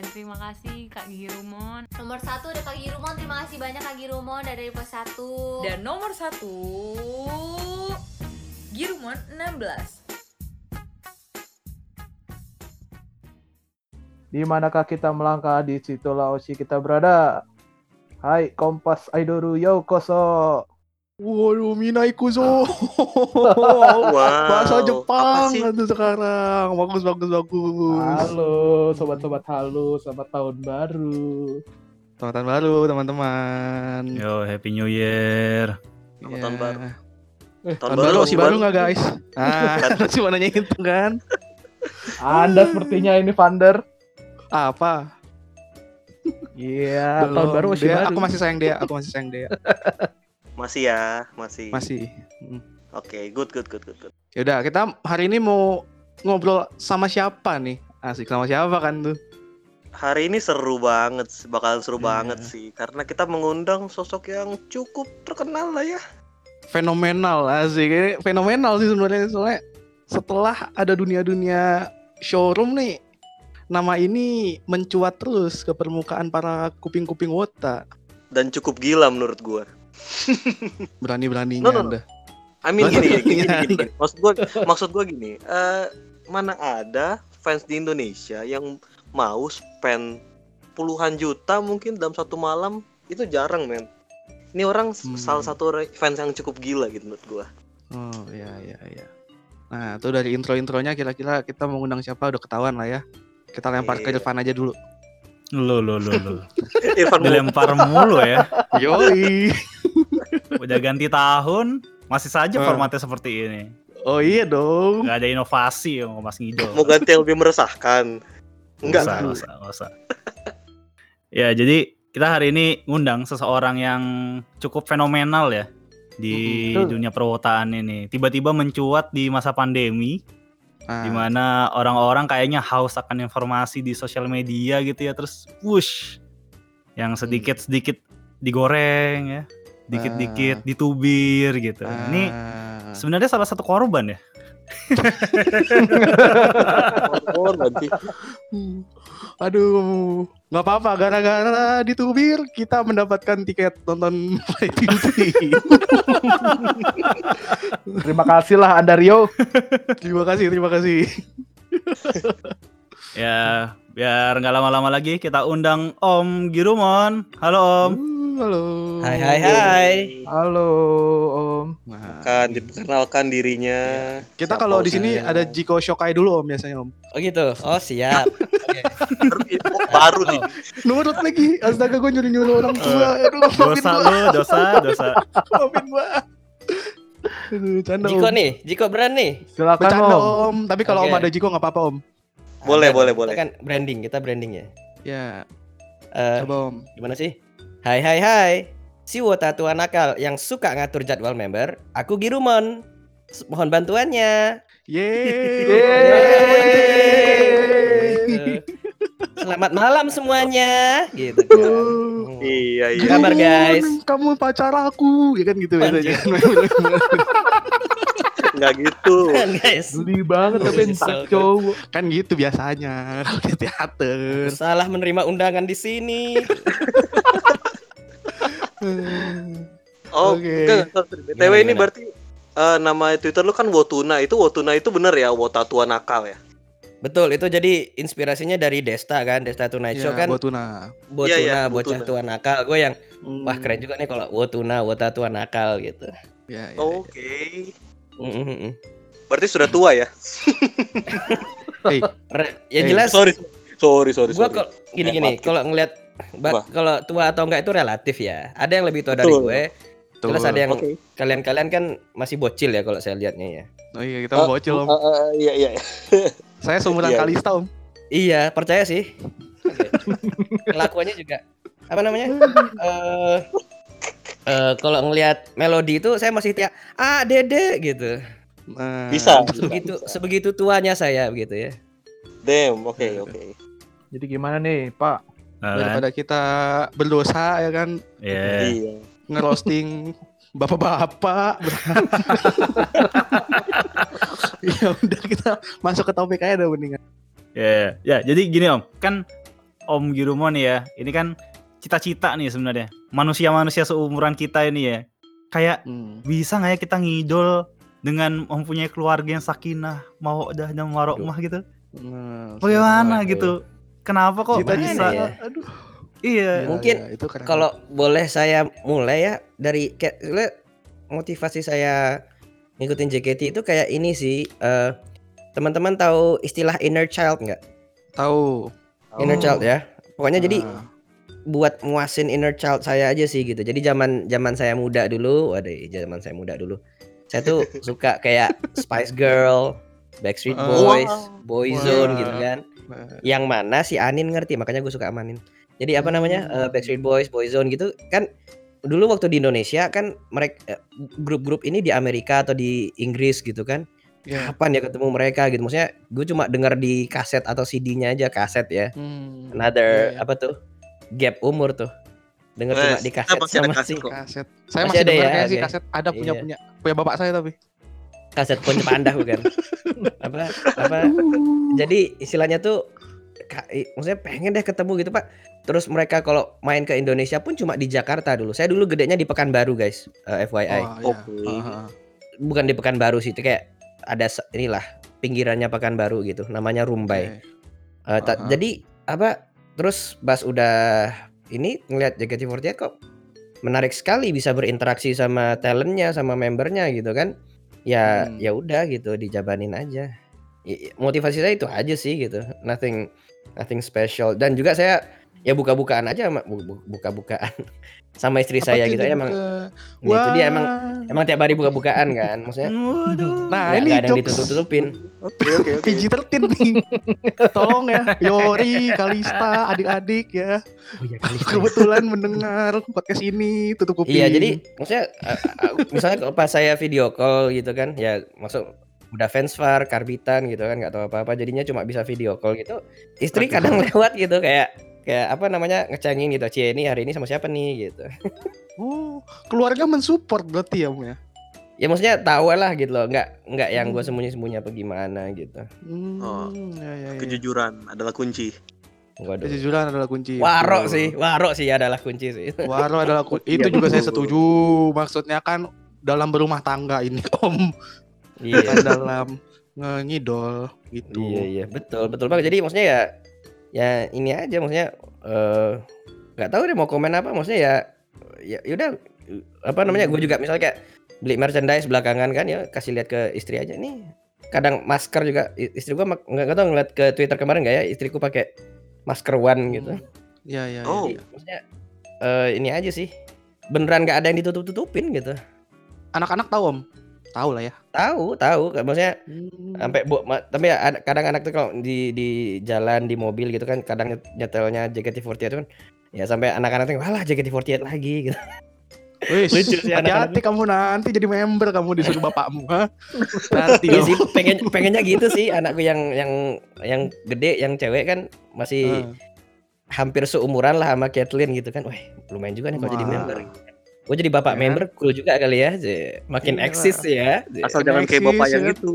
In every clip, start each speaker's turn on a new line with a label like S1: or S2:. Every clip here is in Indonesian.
S1: Dan terima kasih Kak Girumon.
S2: Nomor satu ada Kak Girumon. Terima kasih banyak Kak Girumon dari pos satu.
S3: Dan nomor satu Girumon 16
S4: Di manakah kita melangkah di situlah Oshi kita berada. Hai Kompas Aidoru Yokoso.
S5: Waduh, Minai Kuzo. Bahasa Jepang itu sekarang. Bagus, bagus, bagus.
S4: Halo sobat-sobat halus, selamat tahun baru.
S5: Selamat tahun baru, teman-teman.
S6: Yo, Happy New Year.
S7: Selamat
S5: Ya.
S7: tahun baru.
S5: Eh, tahun, baru, masih baru nggak guys? Ah, masih mana itu kan?
S4: Anda sepertinya ini Vander.
S5: Apa?
S4: Iya,
S5: Belum.
S4: tahun baru masih
S5: Dia-
S4: baru.
S5: Aku masih sayang dia, aku masih sayang dia.
S7: Masih ya, masih.
S5: Masih. Hmm.
S7: Oke, good, good, good, good, good.
S5: Yaudah, kita hari ini mau ngobrol sama siapa nih? Asik sama siapa kan tuh?
S7: Hari ini seru banget, bakalan seru
S5: Iya.
S7: banget sih, karena kita mengundang sosok yang cukup terkenal lah ya.
S5: Fenomenal asik. Ini fenomenal sih sebenarnya soalnya setelah ada dunia-dunia showroom nih nama ini mencuat terus ke permukaan para kuping-kuping wota.
S7: Dan cukup gila menurut gua.
S5: Berani-beraninya
S7: No, no, no.
S5: Anda.
S7: I mean gini, gini, gini,
S5: Iya,
S7: gini, gini. Maksud gua, maksud gua gini. eh mana ada fans di Indonesia yang mau spend puluhan juta mungkin dalam satu malam itu jarang men. Ini orang
S5: Hmm.
S7: salah satu fans yang cukup gila gitu menurut gua.
S5: Oh iya iya iya. Nah, tuh dari intro-intronya kira-kira kita mau ngundang siapa udah ketahuan lah ya. Kita lempar ke
S7: Iya.
S5: depan aja dulu.
S6: Lo lo lo lo.
S7: Irfan
S6: Dilempar mulu ya.
S5: Yoi.
S6: Udah ganti tahun, masih saja
S5: Hmm.
S6: formatnya seperti ini.
S5: Oh iya dong.
S6: Gak ada inovasi yang Mas Ngidol.
S7: mau ganti yang lebih meresahkan. Enggak.
S6: Usah, usah, usah. Ya, jadi kita hari ini ngundang seseorang yang cukup fenomenal ya di
S4: Betul.
S6: dunia perwotaan ini. Tiba-tiba mencuat di masa pandemi
S5: Nah,
S6: di mana orang-orang kayaknya haus akan informasi di sosial media gitu ya terus wush yang sedikit-sedikit digoreng ya dikit-dikit ditubir gitu ini
S5: ah,
S6: sebenarnya salah satu korban ya
S7: nanti.
S5: Hmm. Aduh, nggak apa-apa. Gara-gara ditubir, kita mendapatkan tiket nonton fighting.
S4: Terima kasih lah Anda Rio.
S5: terima kasih, terima kasih.
S6: ya biar nggak lama-lama lagi kita undang Om Girumon halo Om
S5: Uh, halo.
S8: Hai hai hai.
S4: Halo Om.
S5: Nah,
S7: Kan diperkenalkan dirinya.
S5: kita
S7: Siapa
S5: kalau di sini ada Jiko Shokai dulu om biasanya om.
S8: Oh gitu. Oh siap.
S7: baru, info baru nih.
S5: Nurut lagi, astaga gue nyuruh nyuruh orang tua. Aduh, maafin
S6: dosa lu dosa dosa
S5: maafin gua. Aduh, canda
S8: Jiko
S5: om.
S8: nih, Jiko beran nih.
S4: Silakan
S5: Bercanda
S4: Om.
S5: om. Tapi kalau
S8: Oke.
S5: om ada Jiko nggak apa-apa om.
S7: Boleh,
S8: Ada,
S7: boleh,
S8: kita
S7: boleh.
S8: Kan branding, kita branding ya.
S5: Ya,
S8: Eh,
S5: coba om.
S8: gimana sih? Hai hai hai. Si wota tua nakal yang suka ngatur jadwal member, aku Girumon. Mohon bantuannya.
S5: Yeay.
S8: Selamat malam semuanya. Gitu kan. Hmm.
S7: Iya, iya.
S8: Kabar, guys.
S5: Kamu pacar aku, ya kan gitu biasanya.
S7: Enggak gitu.
S8: Kan, guys.
S4: Geli banget tapi
S8: kan?
S4: cowok.
S5: kan gitu biasanya kalau di teater.
S8: Salah menerima undangan di sini.
S7: Oh,
S5: Oke.
S7: enggak, enggak, sorry. BTW
S8: Gimana,
S7: ini berarti eh, nama Twitter lu kan Wotuna. Itu Wotuna itu bener ya, Wota tua nakal ya?
S8: Betul, itu jadi inspirasinya dari Desta kan, Desta Tonight Show
S5: Ya,
S8: kan.
S5: Botuna.
S8: Botuna,
S7: Iya, iya,
S8: bocah tua nakal. Gue yang
S5: Hmm.
S8: wah keren juga nih kalau Wotuna, Wota tua nakal gitu.
S5: Ya, ya,
S7: Oh,
S5: ya.
S7: Oke.
S8: Mm, mm.
S7: Berarti sudah tua ya?
S5: Hey,
S8: ya
S5: Eh,
S8: jelas.
S7: Sorry. Sorry, sorry,
S8: Gue
S7: sorry.
S8: kok gini-gini,
S7: Maaf.
S8: kalau ngelihat ba-
S7: Wah.
S8: kalau tua atau enggak itu relatif ya. Ada yang lebih tua dari
S7: Betul.
S8: gue.
S5: tuh.
S8: Jelas ada yang kalian-kalian kan masih bocil ya kalau saya lihatnya ya.
S5: Oh iya, kita mau bocil om.
S7: Eh, eh, iya, iya.
S5: Saya seumuran
S7: iya.
S5: Kalista om.
S8: Iya, percaya sih. Kelakuannya juga apa namanya? Eh eh, kalau ngelihat melodi itu saya masih tiap ah dede gitu.
S5: Nah,
S7: Bisa.
S8: Sebegitu sebegitu tuanya saya begitu ya.
S7: Damn, oke, oke.
S4: Jadi gimana nih Pak?
S6: Nah, kan?
S5: Daripada kita berdosa ya kan
S6: Ya.
S7: Iya.
S5: ngerosting bapak-bapak. ya udah kita masuk ke topik aja dah mendingan.
S6: Ya, ya, jadi gini Om, kan Om Girumon ya, ini kan cita-cita nih sebenarnya. Manusia-manusia seumuran kita ini ya. Kayak
S5: Hmm.
S6: bisa nggak ya kita ngidol dengan mempunyai keluarga yang sakinah, mau dah dan warohmah gitu.
S5: Nah,
S6: Bagaimana gitu? Kenapa kok
S5: Cita-cita
S6: bisa?
S8: ya?
S5: Aduh.
S6: Iya.
S5: Gila,
S8: Mungkin
S5: gila, itu.
S8: Kalau boleh saya mulai ya dari kayak motivasi saya ngikutin JKT itu kayak ini sih. eh, teman-teman tahu istilah inner child nggak?
S5: tahu.
S8: Inner
S7: Oh.
S8: child ya. Pokoknya jadi
S5: Ah.
S8: buat muasin inner child saya aja sih gitu. Jadi zaman zaman saya muda dulu, waduh zaman saya muda dulu. Saya tuh suka kayak Spice Girl, Backstreet
S5: Ah.
S8: Boys,
S7: Wow.
S8: Boyzone
S5: Wah.
S8: gitu kan.
S5: Nah,
S8: Yang mana si Anin ngerti, makanya gue suka sama Anin. Jadi apa namanya eh, Backstreet Boys, Boyzone gitu kan. Dulu waktu di Indonesia kan mereka grup-grup ini di Amerika atau di Inggris gitu kan.
S5: ya.
S8: Kapan ya ketemu mereka gitu? Maksudnya gue cuma dengar di kaset atau CD-nya aja kaset ya.
S5: Hmm.
S8: Another
S5: Iya, iya.
S8: apa tuh? Gap umur tuh. Denger cuma
S7: Eh,
S8: di kaset
S7: masih ada
S8: sama
S7: kaset
S8: si
S7: kok.
S5: Kaset. Saya
S8: Masih
S5: masih,
S8: ada
S5: dengar
S8: ya,
S5: sih
S8: oke.
S5: kaset. Ada punya
S8: Iya.
S5: punya punya bapak saya tapi.
S8: Kaset Ponce Pandah bukan? apa apa? Jadi istilahnya tuh maksudnya pengen deh ketemu gitu pak. Terus mereka kalau main ke Indonesia pun cuma di Jakarta dulu. Saya dulu gedenya di Pekanbaru guys, eh, FYI.
S5: Oh, iya.
S7: Oke.
S5: Ah, ah.
S8: Bukan di Pekanbaru sih, itu kayak ada inilah pinggirannya Pekanbaru gitu. Namanya Rumbai.
S5: Oke.
S8: Eh, ta-
S5: Aha.
S8: Jadi apa? Terus Bas udah ini ngeliat JKT48 kok menarik sekali bisa berinteraksi sama talentnya, sama membernya gitu kan? Ya
S5: Hmm.
S8: ya udah gitu dijabanin aja. I- i- Motivasi saya itu aja sih gitu. Nothing nothing special. Dan juga saya ya buka-bukaan aja buka-bukaan sama istri
S5: Apa
S8: saya gitu
S5: dia
S8: emang.
S5: buka?
S8: Nah, itu dia emang
S5: Wah.
S8: emang tiap hari buka-bukaan kan. Maksudnya
S6: Waduh.
S5: Nah, ini
S8: ada yang ditutup-tutupin.
S7: Oke oke oke.
S5: PG-13 nih. Tolong ya, Yori, Kalista, adik-adik ya.
S8: Oh iya kali.
S5: Kebetulan mendengar podcast ini tutup kuping.
S8: Iya, jadi maksudnya uh, uh, misalnya kalau pas saya video call gitu kan, ya maksud udah fans far, karbitan gitu kan, nggak tahu apa-apa, jadinya cuma bisa video call gitu. Istri
S5: Aduh.
S8: kadang lewat gitu kayak kayak apa namanya ngecengin gitu, Cie ini hari ini sama siapa nih gitu.
S5: Oh, keluarga mensupport berarti ya, Om ya.
S8: Ya maksudnya tahu lah gitu loh, nggak nggak yang gue
S5: Hmm.
S8: sembunyi-sembunyi apa gimana gitu.
S5: Hmm,
S7: Oh,
S5: ya, ya, ya.
S7: Kejujuran adalah kunci.
S8: Waduh.
S5: Kejujuran adalah kunci.
S8: Warok sih, warok sih adalah kunci sih.
S5: Waro adalah kunci.
S7: Iya,
S5: Itu juga saya setuju. Maksudnya kan dalam berumah tangga ini, Om.
S8: iya.
S5: Dalam ngidol gitu.
S8: Iya iya betul betul banget. Jadi maksudnya ya ya ini aja maksudnya eh nggak tahu deh mau komen apa maksudnya ya ya yaudah apa namanya gue juga misalnya kayak beli merchandise belakangan kan ya kasih lihat ke istri aja nih kadang masker juga istri gua mak- nggak nggak tahu ngeliat ke twitter kemarin nggak ya istriku pakai masker one gitu
S5: Iya, iya,
S7: Oh.
S5: iya.
S8: Jadi, maksudnya eh ini aja sih beneran nggak ada yang ditutup tutupin gitu
S5: Anak-anak tahu, Om? Tahu lah ya.
S8: tahu tahu maksudnya
S5: Hmm.
S8: sampai bu ma- tapi ya ada- kadang anak tuh kalau di di jalan di mobil gitu kan kadang nyet- nyetelnya JKT48 itu kan ya sampai anak-anak tuh walah JKT48 lagi gitu.
S5: Wih,
S8: Lucu sih
S5: hati-hati
S8: anak-anak.
S5: kamu nanti jadi member kamu disuruh bapakmu, ha? Nanti
S8: Iya
S5: kamu.
S8: sih pengen pengennya gitu sih anakku yang yang yang gede yang cewek kan masih
S5: Ah.
S8: hampir seumuran lah sama Kathleen gitu kan. Wah, lumayan juga nih kalau jadi
S5: Wah.
S8: Gue jadi bapak
S5: Ya.
S8: member cool juga kali ya. Je- Makin
S5: Iya.
S8: eksis ya. Je-
S7: Asal jangan kayak bapak yang itu.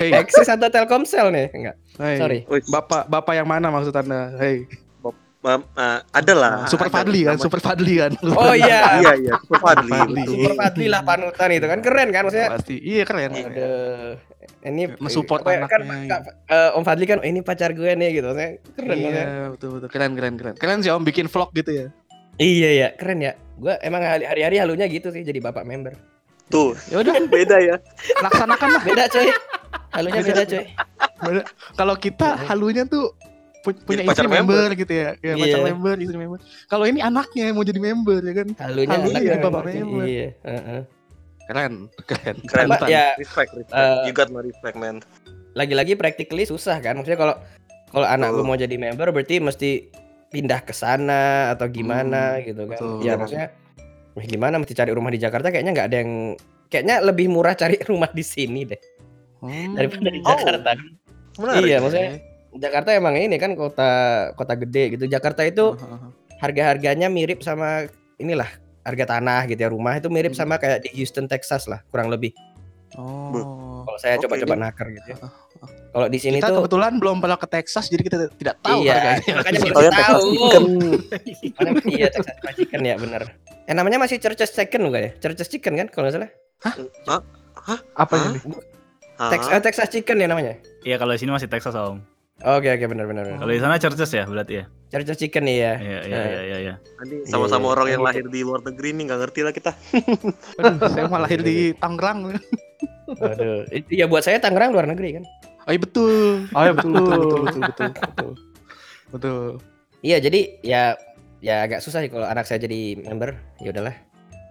S5: Hei,
S8: Eksis atau Telkomsel nih? Enggak.
S5: hei.
S8: Sorry.
S5: Bapak bapak yang mana maksud Anda? Hei.
S7: Mam, ah, ada lah.
S5: Super
S7: ada
S5: Fadli kan, Super Fadli kan.
S8: Oh iya.
S7: Iya iya, Super Fadli.
S8: Super Fadli lah panutan itu kan keren kan maksudnya.
S5: Pasti. Iya keren.
S8: Aduh. Ini
S5: Mensupport
S8: kan
S5: anaknya.
S8: Kak- eh, Om Fadli kan "Oh, ini pacar gue nih gitu. Saya keren
S5: Iya, betul betul. Keren keren keren. Keren sih Om bikin vlog gitu ya.
S8: Iya ya, keren ya. Gue emang hari- hari-hari halunya gitu sih jadi bapak member.
S7: Tuh,
S5: Ya udah,
S7: beda ya.
S5: laksanakan lah.
S8: Beda coy. Halunya beda coy.
S5: Beda. Kalau kita halunya tuh pu- punya
S7: Jadi pacar
S5: istri member gitu ya. Ya pacar
S8: Iya.
S5: member, istri member. Kalau ini anaknya yang mau jadi member ya kan.
S8: Halunya
S5: Halunya
S8: anaknya
S5: jadi bapak
S8: member.
S5: member.
S8: Iya, heeh.
S5: Keren, keren.
S7: Keren.
S8: Apa, ya
S7: Respect, respect.
S8: Eh,
S7: you got my respect, man.
S8: lagi-lagi practically susah kan. Maksudnya kalau kalau anak gue
S7: Betul.
S8: mau jadi member berarti mesti pindah ke sana atau gimana gitu kan.
S5: betul.
S8: Ya maksudnya wah, gimana mesti cari rumah di Jakarta kayaknya nggak ada yang kayaknya lebih murah cari rumah di sini deh
S5: Hmm.
S8: daripada di
S7: Oh.
S8: Jakarta.
S7: Menarik.
S8: Iya, maksudnya Jakarta emang ini kan kota kota gede gitu. Jakarta itu harga-harganya mirip sama inilah harga tanah gitu ya rumah itu mirip
S5: Hmm.
S8: sama kayak di Houston Texas lah kurang lebih.
S5: Oh.
S8: Kalau saya coba-coba
S7: ini-
S8: naker gitu ya. Kalau di sini
S5: kita
S8: tuh
S5: kebetulan belum pernah ke Texas jadi kita tidak tahu
S8: iya,
S5: harganya.
S8: makanya
S7: ya,
S8: tahu.
S7: Texas Chicken.
S8: Makanya- iya Texas Chicken ya bener. Eh namanya masih Church's Chicken bukan ya? Church's Chicken kan kalau nggak salah.
S4: Apa
S7: Hah?
S4: ini?
S7: Ah,
S8: Tex eh, Texas Chicken ya namanya.
S6: Iya kalau di sini masih Texas om.
S8: Oke oke benar benar. benar.
S6: Kalau di sana Churches ya berarti ya.
S8: Church's Chicken nih ya.
S6: Iya iya iya iya. iya.
S7: Nanti sama-sama
S8: Iya,
S7: orang
S8: iya.
S7: yang lahir di luar negeri nih nggak ngerti lah kita.
S5: Aduh, saya malah lahir di Tangerang.
S8: Aduh, itu ya buat saya Tangerang luar negeri kan.
S5: Oh iya betul.
S4: Oh ya
S5: Betul
S4: betul.
S5: betul betul betul betul. Betul.
S8: Iya jadi ya ya agak susah sih kalau anak saya jadi member. Ya udahlah.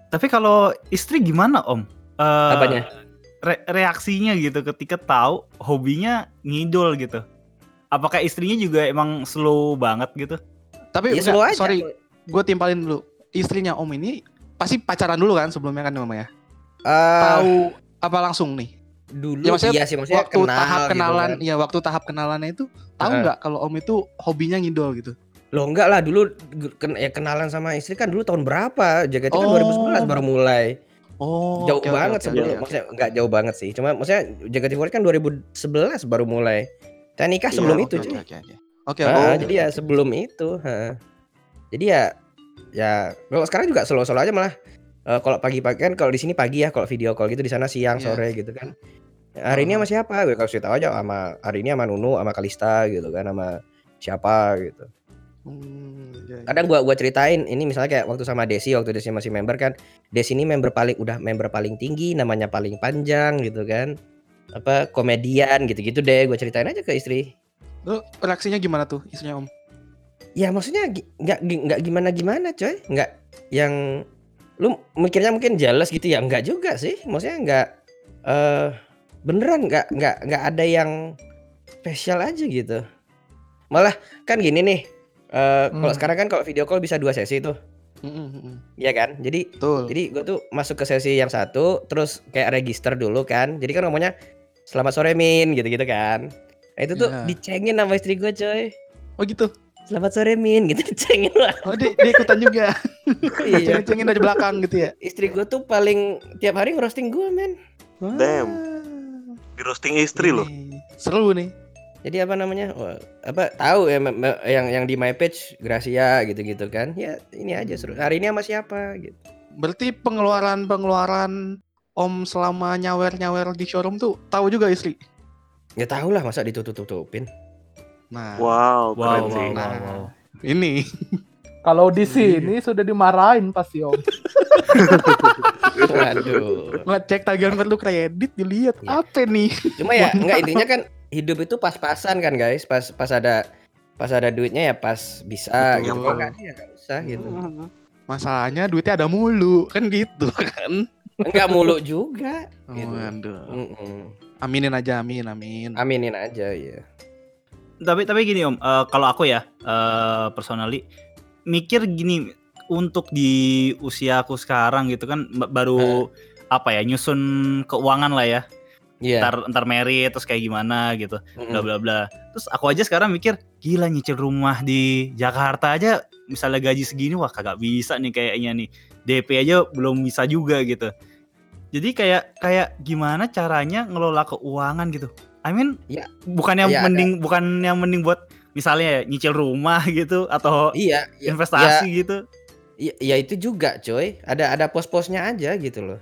S6: Tapi kalau istri gimana om? Eh,
S8: Apanya?
S6: re- reaksinya gitu ketika tahu hobinya ngidol gitu. Apakah istrinya juga emang slow banget gitu?
S5: Tapi
S8: Ya
S5: enggak,
S8: slow aja.
S5: sorry, gue timpalin dulu. Istrinya Om ini pasti pacaran dulu kan sebelumnya kan namanya.
S8: Eh,
S5: Tahu apa langsung nih?
S8: dulu
S5: Ya, maksudnya
S8: iya sih maksudnya
S5: waktu
S8: kenal
S5: tahap
S8: gitu
S5: kenalan,
S8: kan.
S5: ya waktu tahap kenalannya itu tahu nggak kalau Om itu hobinya ngidol gitu?
S8: Loh enggak lah dulu ken- ya kenalan sama istri kan dulu tahun berapa? JKT kan
S5: Oh.
S8: 2011 baru mulai.
S5: Oh,
S8: jauh
S5: oke,
S8: banget
S5: oke,
S8: sebelum
S5: oke, oke.
S8: maksudnya enggak jauh banget sih. Cuma maksudnya JKT48 kan 2011 baru mulai. Saya nikah
S5: Iya,
S8: sebelum
S5: oke,
S8: itu,
S5: oke. Oke,
S8: Ah,
S5: oke.
S8: jadi ya sebelum itu, heeh. Jadi ya ya kalau sekarang juga solo-solo aja malah Eh, kalau pagi-pagi kan kalau di sini pagi ya kalau video call gitu di sana siang
S5: Iya.
S8: sore gitu kan. Hari ini sama siapa? Gue kasih tahu aja sama hari ini sama Nunu sama Kalista gitu kan sama siapa gitu.
S5: Hmm, iya, iya.
S8: Kadang gua gua ceritain ini misalnya kayak waktu sama Desi waktu Desi masih member kan. Desi ini member paling udah member paling tinggi, namanya paling panjang gitu kan. Apa komedian gitu-gitu deh gue ceritain aja ke istri.
S5: Lu reaksinya gimana tuh istrinya Om?
S8: Ya maksudnya nggak nggak gimana gimana coy, nggak yang lu mikirnya mungkin jealous gitu ya nggak juga sih, maksudnya nggak eh beneran nggak nggak nggak ada yang spesial aja gitu. Malah kan gini nih, eh kalau
S4: Hmm.
S8: sekarang kan kalau video call bisa dua sesi tuh,
S5: Mm, mm, mm.
S8: ya kan? Jadi
S5: Betul.
S8: jadi gue tuh masuk ke sesi yang satu, terus kayak register dulu kan. Jadi kan ngomongnya selamat sore Min gitu-gitu kan. Nah itu tuh
S5: Iya.
S8: dicengin sama istri gue coy.
S5: Oh gitu.
S8: Selamat sore Min gitu dicengin lah.
S5: Oh dia, dia ikutan juga.
S8: iya.
S5: Cengin-cengin dari belakang gitu ya.
S8: Istri gue tuh paling tiap hari ngerosting gue men.
S7: Damn. Di roasting istri loh.
S5: Seru nih.
S8: Jadi apa namanya? Wah, apa tahu ya yang yang di my page Gracia gitu-gitu kan. Ya ini aja seru. Hari ini sama siapa gitu.
S5: Berarti pengeluaran-pengeluaran Om selama nyawer-nyawer di showroom tuh tahu juga istri.
S8: Ya tahu lah masa ditutup-tutupin.
S5: Nah,
S7: Wow,
S6: Wow,
S7: keren
S6: wow,
S7: sih.
S6: wow, wow.
S5: ini
S4: Kalau di sini sudah dimarahin pasti om.
S8: Waduh.
S5: ngecek tagihan kartu kredit dilihat
S8: Iya.
S5: apa nih?
S8: Cuma ya enggak intinya kan hidup itu pas-pasan kan guys. Pas pas ada pas ada duitnya ya pas bisa
S5: Betul.
S8: gitu. Kalau enggak ya enggak usah gitu.
S5: Masalahnya duitnya ada mulu kan gitu kan.
S8: Enggak mulu juga.
S5: Oh,
S8: Gitu.
S5: Waduh.
S8: Mm-mm.
S5: Aminin aja amin amin.
S8: Aminin aja ya.
S6: Tapi tapi gini om, eh, kalau aku ya eh personally mikir gini untuk di usia aku sekarang gitu kan ba- baru apa ya nyusun keuangan lah ya.
S8: Iya.
S6: Ntar ntar merit terus kayak gimana gitu. Bla bla bla. Terus aku aja sekarang mikir, gila nyicil rumah di Jakarta aja misalnya gaji segini wah kagak bisa nih kayaknya nih. DP aja belum bisa juga gitu. Jadi kayak kayak gimana caranya ngelola keuangan gitu. I mean,
S8: Ya.
S6: bukan yang
S8: Ya, ada.
S6: mending bukan yang mending buat misalnya ya, nyicil rumah gitu atau
S8: Iya, iya,
S6: investasi gitu.
S8: Ya, ya itu juga, coy. Ada ada pos-posnya aja gitu loh.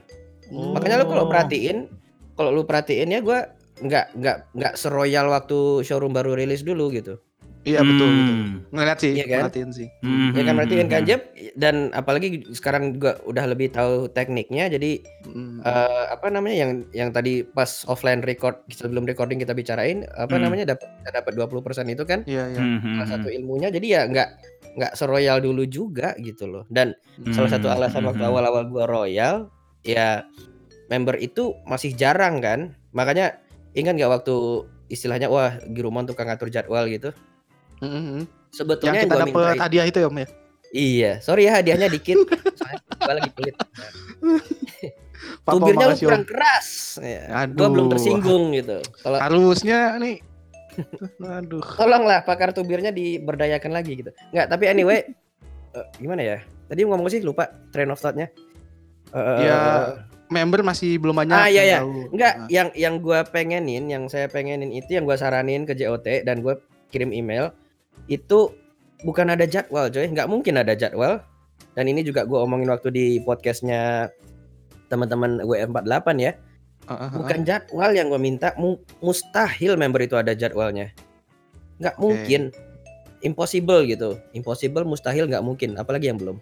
S5: Oh.
S8: Makanya lu kalau perhatiin, kalau lu perhatiin ya gua nggak nggak nggak seroyal waktu showroom baru rilis dulu gitu.
S5: Iya betul, betul.
S6: Hmm.
S5: Ngeliat sih,
S8: Iya kan?
S5: ngeliatin sih.
S6: Hmm,
S8: Ya kan
S6: hmm, hmm,
S8: kan
S6: hmm.
S8: Jeb dan apalagi sekarang gua udah lebih tahu tekniknya jadi
S5: Mm.
S8: eh, apa namanya yang yang tadi pas offline record sebelum recording kita bicarain apa
S6: Hmm.
S8: namanya dapat dapat 20% itu kan
S5: Iya iya.
S6: Hmm, hmm,
S8: salah satu
S6: hmm.
S8: ilmunya jadi ya nggak nggak seroyal dulu juga gitu loh dan salah satu
S6: Hmm,
S8: alasan
S6: hmm,
S8: waktu
S6: hmm.
S8: awal-awal gua royal ya member itu masih jarang kan makanya ingat nggak waktu istilahnya wah Girumon tukang ngatur jadwal gitu
S5: Mm, mm, mm.
S8: sebetulnya
S5: Yang
S8: yang
S5: kita
S8: gua
S5: dapat hadiah itu ya om ya.
S8: iya sorry ya hadiahnya dikit soalnya gua lagi pelit tubirnya lu kurang keras ya. gua belum
S5: Aduh.
S8: tersinggung gitu kalau
S5: Harusnya nih. Aduh.
S8: tolonglah pakar tubirnya diberdayakan lagi gitu nggak tapi anyway eh, gimana ya tadi ngomong sih lupa train of thought-nya Eh,
S5: Ya, member masih belum banyak
S8: Ah, iya,
S5: yang
S8: iya. Enggak,
S5: Ah.
S8: yang yang gua pengenin, yang saya pengenin itu yang gua saranin ke JOT dan gua kirim email itu bukan ada jadwal, coy. Nggak mungkin ada jadwal. Dan ini juga gua omongin waktu di podcastnya teman-teman W48 ya.
S5: Ah, ah, ah.
S8: Bukan jadwal yang gua minta, mu- mustahil member itu ada jadwalnya. Nggak
S5: Oke.
S8: mungkin. Impossible gitu. Impossible, mustahil nggak mungkin. Apalagi yang belum.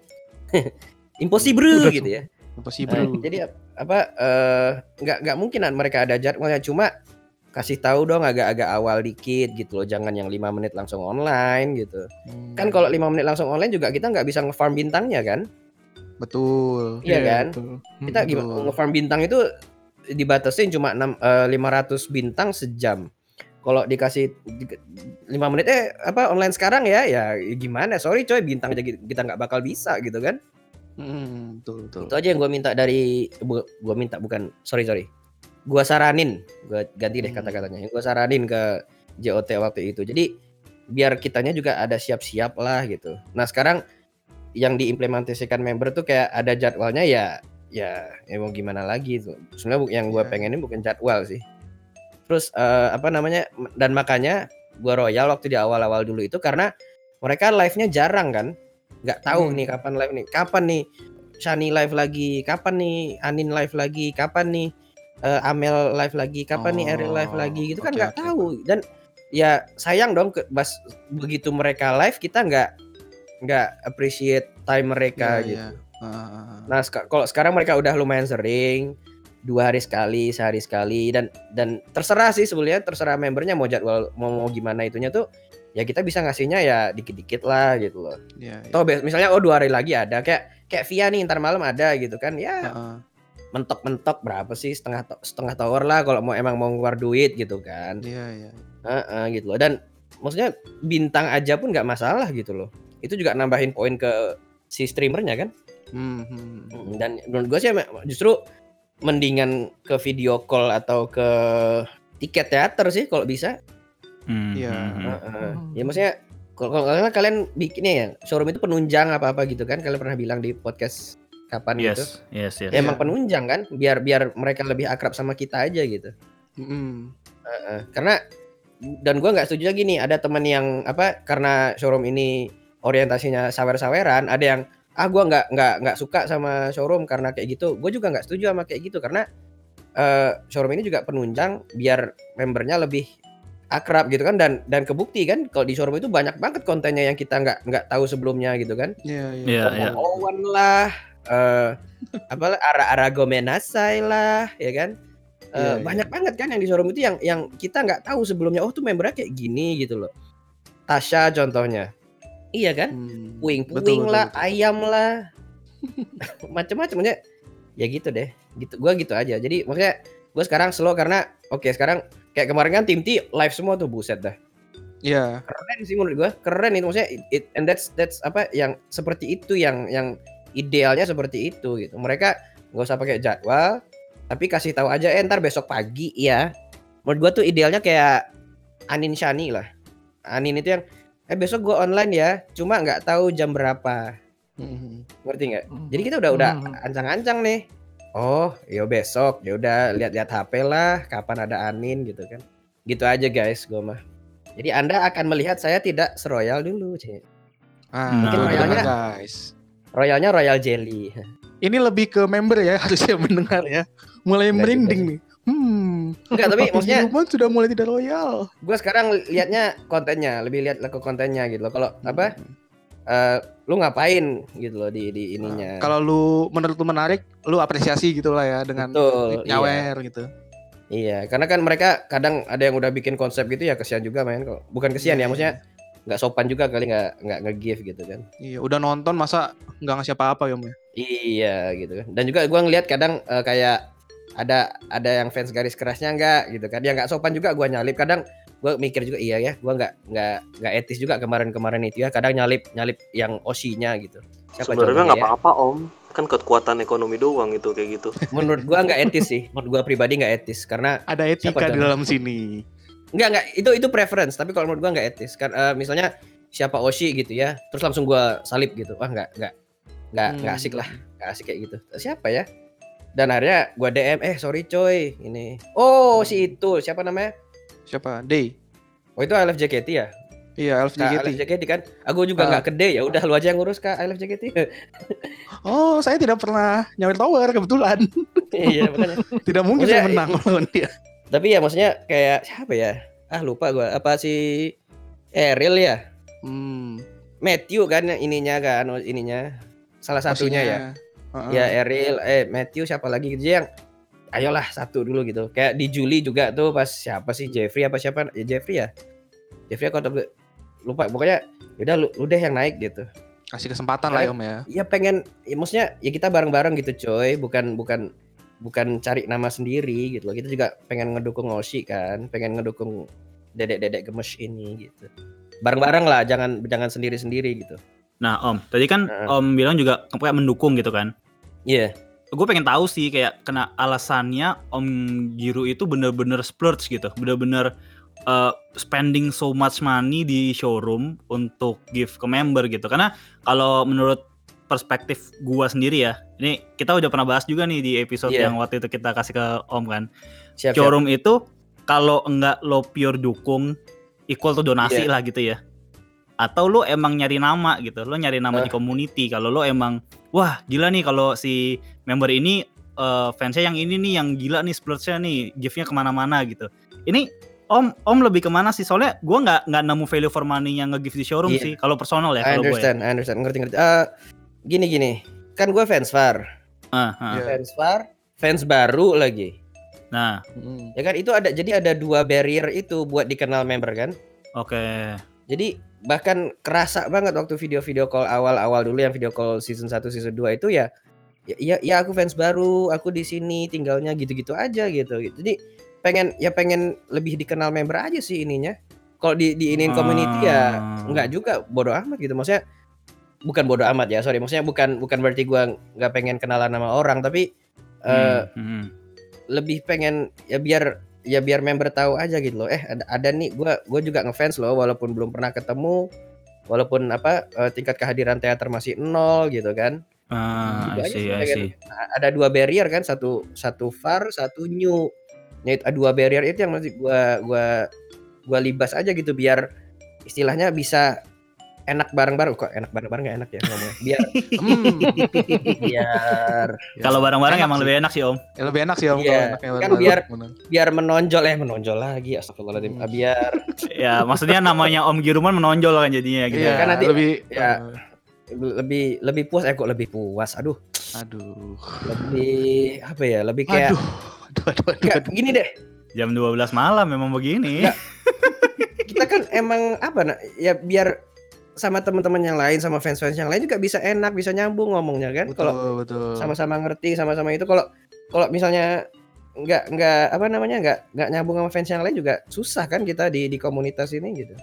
S8: Impossible
S5: Udah
S8: gitu ya.
S5: Impossible.
S8: Nah, jadi ap- apa eh, nggak nggak mungkin mereka ada jadwalnya cuma kasih tahu dong agak-agak awal dikit gitu loh jangan yang lima menit langsung online gitu.
S5: Hmm,
S8: kan kalau lima menit langsung online juga kita nggak bisa ngefarm bintangnya kan?
S5: Betul.
S8: Iya kan?
S5: betul. Hmm,
S8: kita gimana ngefarm bintang itu dibatasin cuma enam eh, 500 bintang sejam. Kalau dikasih di- lima menit eh apa online sekarang ya? Ya gimana? Sorry coy bintang aja kita nggak bakal bisa gitu kan?
S5: Hmm, betul betul.
S8: itu aja yang gue minta dari gue minta bukan sorry sorry gue saranin gue ganti deh
S5: Hmm.
S8: kata-katanya. Gue saranin ke JOT waktu itu. Jadi biar kitanya juga ada siap-siap lah gitu. Nah sekarang yang diimplementasikan member tuh kayak ada jadwalnya ya ya ya mau gimana lagi tuh. Sebenarnya yang gue
S5: Iya.
S8: pengenin bukan jadwal sih. Terus eh, apa namanya dan makanya gue royal waktu di awal-awal dulu itu karena mereka live-nya jarang kan. Nggak tahu
S5: Hmm.
S8: nih kapan live nih. Kapan nih Shani live lagi? Kapan nih Anin live lagi? Kapan nih eh, Amel live lagi kapan nih Eril live
S5: Oh,
S8: lagi gitu kan
S5: oke,
S8: nggak
S5: oke.
S8: tahu dan ya sayang dong ke, bas begitu mereka live kita nggak nggak appreciate time mereka
S5: Iya,
S8: gitu
S5: iya. Ah, ah, ah.
S8: Nah, seka- kalau sekarang mereka udah lumayan sering, dua hari sekali, sehari sekali, dan dan terserah sih sebenarnya terserah membernya mau jadwal mau, mau gimana itunya tuh, ya kita bisa ngasihnya ya dikit-dikit lah gitu loh.
S5: Iya, iya.
S8: Atau bes- misalnya oh dua hari lagi ada kayak kayak Via nih ntar malam ada gitu kan, ya
S5: ah.
S8: Mentok-mentok berapa sih setengah to- setengah tower lah kalau mau emang mau keluar duit gitu kan,
S5: Iya, iya.
S8: Heeh, gitu loh. Dan maksudnya bintang aja pun nggak masalah gitu loh. Itu juga nambahin poin ke si streamernya kan.
S5: Hmm, hmm.
S8: Mm, dan menurut gue sih justru mendingan ke video call atau ke tiket teater sih kalau bisa.
S6: Hmm,
S5: Iya.
S6: hmm, hmm.
S8: Heeh. Ya maksudnya kalau kalian bikinnya ya showroom itu penunjang apa apa gitu kan kalian pernah bilang di podcast kapan gitu.
S6: Yes, yes, yes.
S8: Ya, emang penunjang kan biar biar mereka lebih akrab sama kita aja gitu.
S5: Hmm.
S8: Heeh. Karena dan gua nggak setuju lagi nih ada teman yang apa karena showroom ini orientasinya sawer-saweran ada yang ah gua nggak nggak nggak suka sama showroom karena kayak gitu gue juga nggak setuju sama kayak gitu karena eh, showroom ini juga penunjang biar membernya lebih akrab gitu kan dan dan kebukti kan kalau di showroom itu banyak banget kontennya yang kita nggak nggak tahu sebelumnya gitu kan
S5: Iya, iya.
S6: Iya, iya.
S8: Owen lah eh apa ara Arago Menasai lah ya kan Eh,
S5: Iya, iya.
S8: banyak banget kan yang di showroom itu yang yang kita nggak tahu sebelumnya oh tuh membernya kayak gini gitu loh Tasha contohnya iya kan
S5: Hmm.
S8: puing
S5: Betul,
S8: puing
S5: betul,
S8: lah
S5: betul.
S8: ayam lah macam-macam maksudnya ya gitu deh gitu gua gitu aja jadi maksudnya gua sekarang slow karena oke sekarang kayak kemarin kan tim T live semua tuh buset dah
S5: Iya.
S8: keren sih menurut gua keren itu maksudnya it, it- and that's that's apa yang seperti itu yang yang idealnya seperti itu gitu. Mereka nggak usah pakai jadwal tapi kasih tahu aja eh ntar besok pagi ya. Menurut gua tuh idealnya kayak Anin Shani lah. Anin itu yang eh besok gua online ya cuma nggak tahu jam berapa.
S5: Hmm.
S8: ngerti nggak? Jadi kita udah udah
S5: Hmm.
S8: ancang-ancang nih. Oh ya besok ya udah lihat-lihat HP lah kapan ada Anin gitu kan. Gitu aja guys gua mah. Jadi anda akan melihat saya tidak seroyal dulu Cek.
S5: Ah,
S6: Mungkin
S8: royalnya-
S5: guys.
S8: Royalnya royal jelly
S5: Ini lebih ke member ya harusnya mendengar ya. Mulai
S8: Enggak
S5: merinding
S8: juga
S5: nih. Hmm.
S8: enggak tapi maksudnya
S5: Gilman sudah mulai tidak loyal.
S8: gua sekarang lihatnya kontennya lebih lihat ke kontennya gitu loh kalau apa eh, lu ngapain gitu loh di di ininya
S5: Kalau lu menurut lu menarik, lu apresiasi gitu lah ya dengan
S8: Betul, iya.
S5: nyawer gitu.
S8: Iya, karena kan mereka kadang ada yang udah bikin konsep gitu ya kesian juga main kok. Bukan kesian
S5: Iya,
S8: ya, maksudnya nggak sopan juga kali nggak nggak nge-give gitu kan.
S5: Iya, udah nonton masa nggak ngasih apa-apa ya, Om ya?
S8: Iya gitu kan. Dan juga gua ngelihat kadang eh, kayak ada ada yang fans garis kerasnya nggak gitu kan. Ya nggak sopan juga gua nyalip. Kadang gua mikir juga iya ya, gua nggak nggak nggak etis juga kemarin-kemarin itu ya. Kadang nyalip nyalip yang osinya gitu. Siapa
S7: Sebenarnya nggak
S8: ya?
S7: apa-apa om, kan kekuatan ekonomi doang itu kayak gitu.
S8: Menurut gua nggak etis sih. Menurut gua pribadi nggak etis karena
S5: Ada etika di dalam sini.
S8: Enggak enggak itu itu preference tapi kalau menurut gua nggak etis kan eh, misalnya siapa Oshi gitu ya terus langsung gua salib gitu wah nggak nggak nggak nggak
S5: Hmm.
S8: asik lah nggak asik kayak gitu siapa ya Dan akhirnya gua DM, eh sorry coy, ini. Oh si itu siapa namanya?
S5: Siapa? Day.
S8: Oh itu ILF JKT ya?
S5: Iya, Elf
S8: Kak
S5: JKT.
S8: ILF JKT kan? Aku juga
S5: Ah.
S8: nggak gede ya, udah lu aja yang ngurus kak ILF JKT.
S5: Oh, saya tidak pernah nyawir tower kebetulan.
S8: iya makanya.
S5: Tidak mungkin
S8: Maksudnya,
S5: saya menang lawan dia.
S8: Tapi ya maksudnya kayak siapa ya? Ah lupa gua. Apa si Eril ya?
S5: Hmm.
S8: Matthew kan ininya kan, oh, ininya. Salah satunya ya.
S5: Heeh.
S8: Ya Eril, eh Matthew siapa lagi gitu yang ayolah satu dulu gitu. Kayak di Juli juga tuh pas siapa sih Jeffrey apa siapa? Ya Jeffrey ya. Jeffrey aku atau lupa pokoknya yaudah lu, lu deh yang naik gitu.
S5: Kasih kesempatan lah ya, Om ya.
S8: Ya pengen ya maksudnya ya kita bareng-bareng gitu coy, bukan bukan bukan cari nama sendiri gitu loh. Kita juga pengen ngedukung Oshi kan, pengen ngedukung dedek-dedek gemes ini gitu. Bareng-bareng lah, jangan jangan sendiri-sendiri gitu.
S6: Nah, Om, tadi kan
S8: Heeh.
S6: Om bilang juga kayak mendukung gitu kan.
S8: Iya.
S6: Gue pengen tahu sih kayak kena alasannya Om Giru itu bener-bener splurge gitu, bener-bener uh, spending so much money di showroom untuk give ke member gitu. Karena kalau menurut perspektif gua sendiri ya, ini kita udah pernah bahas juga nih di episode
S8: Iya.
S6: yang waktu itu kita kasih ke Om kan.
S8: Siap, siap.
S6: showroom itu kalau enggak lo pure dukung equal to donasi
S8: Iya.
S6: lah gitu ya atau lo emang nyari nama gitu lo nyari nama
S8: Ah.
S6: di community kalau lo emang wah gila nih kalau si member ini eh, fansnya yang ini nih yang gila nih splurge-nya nih give-nya ke mana-mana gitu ini om om lebih ke mana sih soalnya gua nggak nggak nemu value for money yang nge-give di showroom
S8: Iya.
S6: sih kalau personal ya
S8: I
S6: kalau gue ya.
S8: understand, I understand, ngerti ngerti. Eh, gini gini, kan gue fans VAR,
S6: Ah, ah.
S5: Iya.
S8: fans VAR, fans baru lagi.
S6: nah
S5: Mm.
S8: Ya kan itu ada, jadi ada dua barrier itu buat dikenal member kan.
S6: oke
S8: Jadi bahkan kerasa banget waktu video-video call awal-awal dulu yang video call season 1 season 2 itu ya ya ya, ya aku fans baru, aku di sini tinggalnya gitu-gitu aja gitu. Jadi pengen ya pengen lebih dikenal member aja sih ininya. Kalau di di iniin community ya nggak juga bodoh amat gitu. Maksudnya bukan bodoh amat ya, sorry. Maksudnya bukan bukan berarti gua nggak pengen kenalan sama orang, tapi eh
S6: Hmm, hmm.
S8: lebih pengen ya biar ya biar member tahu aja gitu loh. Eh ada, ada nih gua gua juga ngefans loh walaupun belum pernah ketemu. Walaupun apa eh, tingkat kehadiran teater masih nol gitu kan.
S6: ah
S8: Gitu
S6: I
S8: aja
S6: see, see.
S8: Nah, ada dua barrier kan, satu satu far, satu new. Nah, itu- dua barrier itu yang masih gua gua gua libas aja gitu biar istilahnya bisa enak bareng-bareng kok enak bareng-bareng gak enak ya ngomongnya biar
S5: Hmm.
S8: biar
S5: Ya,
S6: kalau bareng-bareng
S5: enak
S6: emang
S5: sih.
S6: lebih enak sih om
S5: Ya, lebih enak sih Om
S8: Iya,
S5: kalau enaknya
S8: kan biar- biar menonjol eh menonjol lagi astagfirullahaladzim
S5: Hmm.
S8: Biar
S6: ya maksudnya namanya Om Giruman menonjol kan jadinya gitu.
S5: Iya,
S8: Kan nanti-
S5: lebih
S8: ya. lebih lebih puas eh kok lebih puas aduh
S5: aduh.
S8: lebih apa ya lebih kayak
S5: Aduh. Aduh, aduh, aduh,
S8: Nggak,
S5: aduh.
S8: gini deh
S6: Jam 12 malam memang begini.
S8: Nggak. kita kan emang apa nah ya biar sama teman-teman yang lain sama fans-fans yang lain juga bisa enak bisa nyambung ngomongnya kan
S5: Betul,
S8: kalau
S5: betul.
S8: sama-sama ngerti sama-sama itu kalau kalau misalnya nggak nggak apa namanya nggak nggak nyambung sama fans yang lain juga susah kan kita di di komunitas ini gitu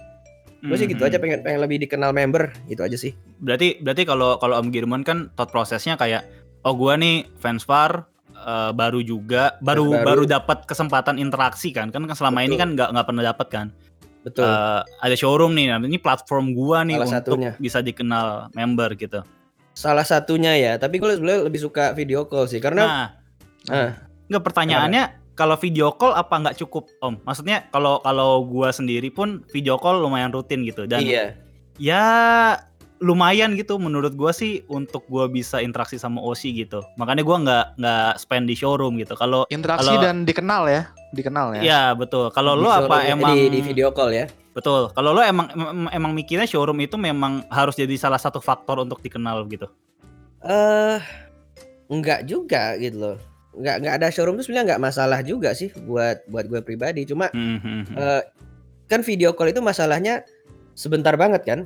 S8: gue sih gitu
S6: Mhm.
S8: aja pengen pengen lebih dikenal member gitu aja sih
S6: Berarti berarti kalau kalau Om Girman kan thought prosesnya kayak oh gua nih fans far eh, baru juga baru
S8: baru.
S6: baru, dapat kesempatan interaksi kan kan kan selama ini
S8: Betul.
S6: kan nggak nggak pernah dapat kan
S8: betul.
S6: Eh, ada showroom nih nah, ini platform gua nih
S8: Salah
S6: untuk
S8: satunya.
S6: bisa dikenal member gitu.
S8: Salah satunya ya tapi gue sebenarnya lebih suka video call sih karena
S6: nah.
S8: Ah.
S6: nggak pertanyaannya kalau video call apa nggak cukup om? Maksudnya kalau kalau gua sendiri pun video call lumayan rutin gitu dan
S8: iya.
S6: ya lumayan gitu menurut gua sih untuk gua bisa interaksi sama Osi gitu. Makanya gua nggak nggak spend di showroom gitu. Kalau
S5: Interaksi
S6: kalau-
S5: dan dikenal ya. Dikenal ya.
S6: ya betul. Kalau lo apa
S8: eh,
S6: emang
S8: di, di video call ya.
S6: Betul. Kalau lo emang em- emang mikirnya showroom itu memang harus jadi salah satu faktor untuk dikenal gitu?
S8: Eh enggak juga gitu loh. Nggak nggak ada showroom itu sebenarnya nggak masalah juga sih buat buat gue pribadi. Cuma
S6: Hmm, hmm,
S8: eh, kan video call itu masalahnya sebentar banget kan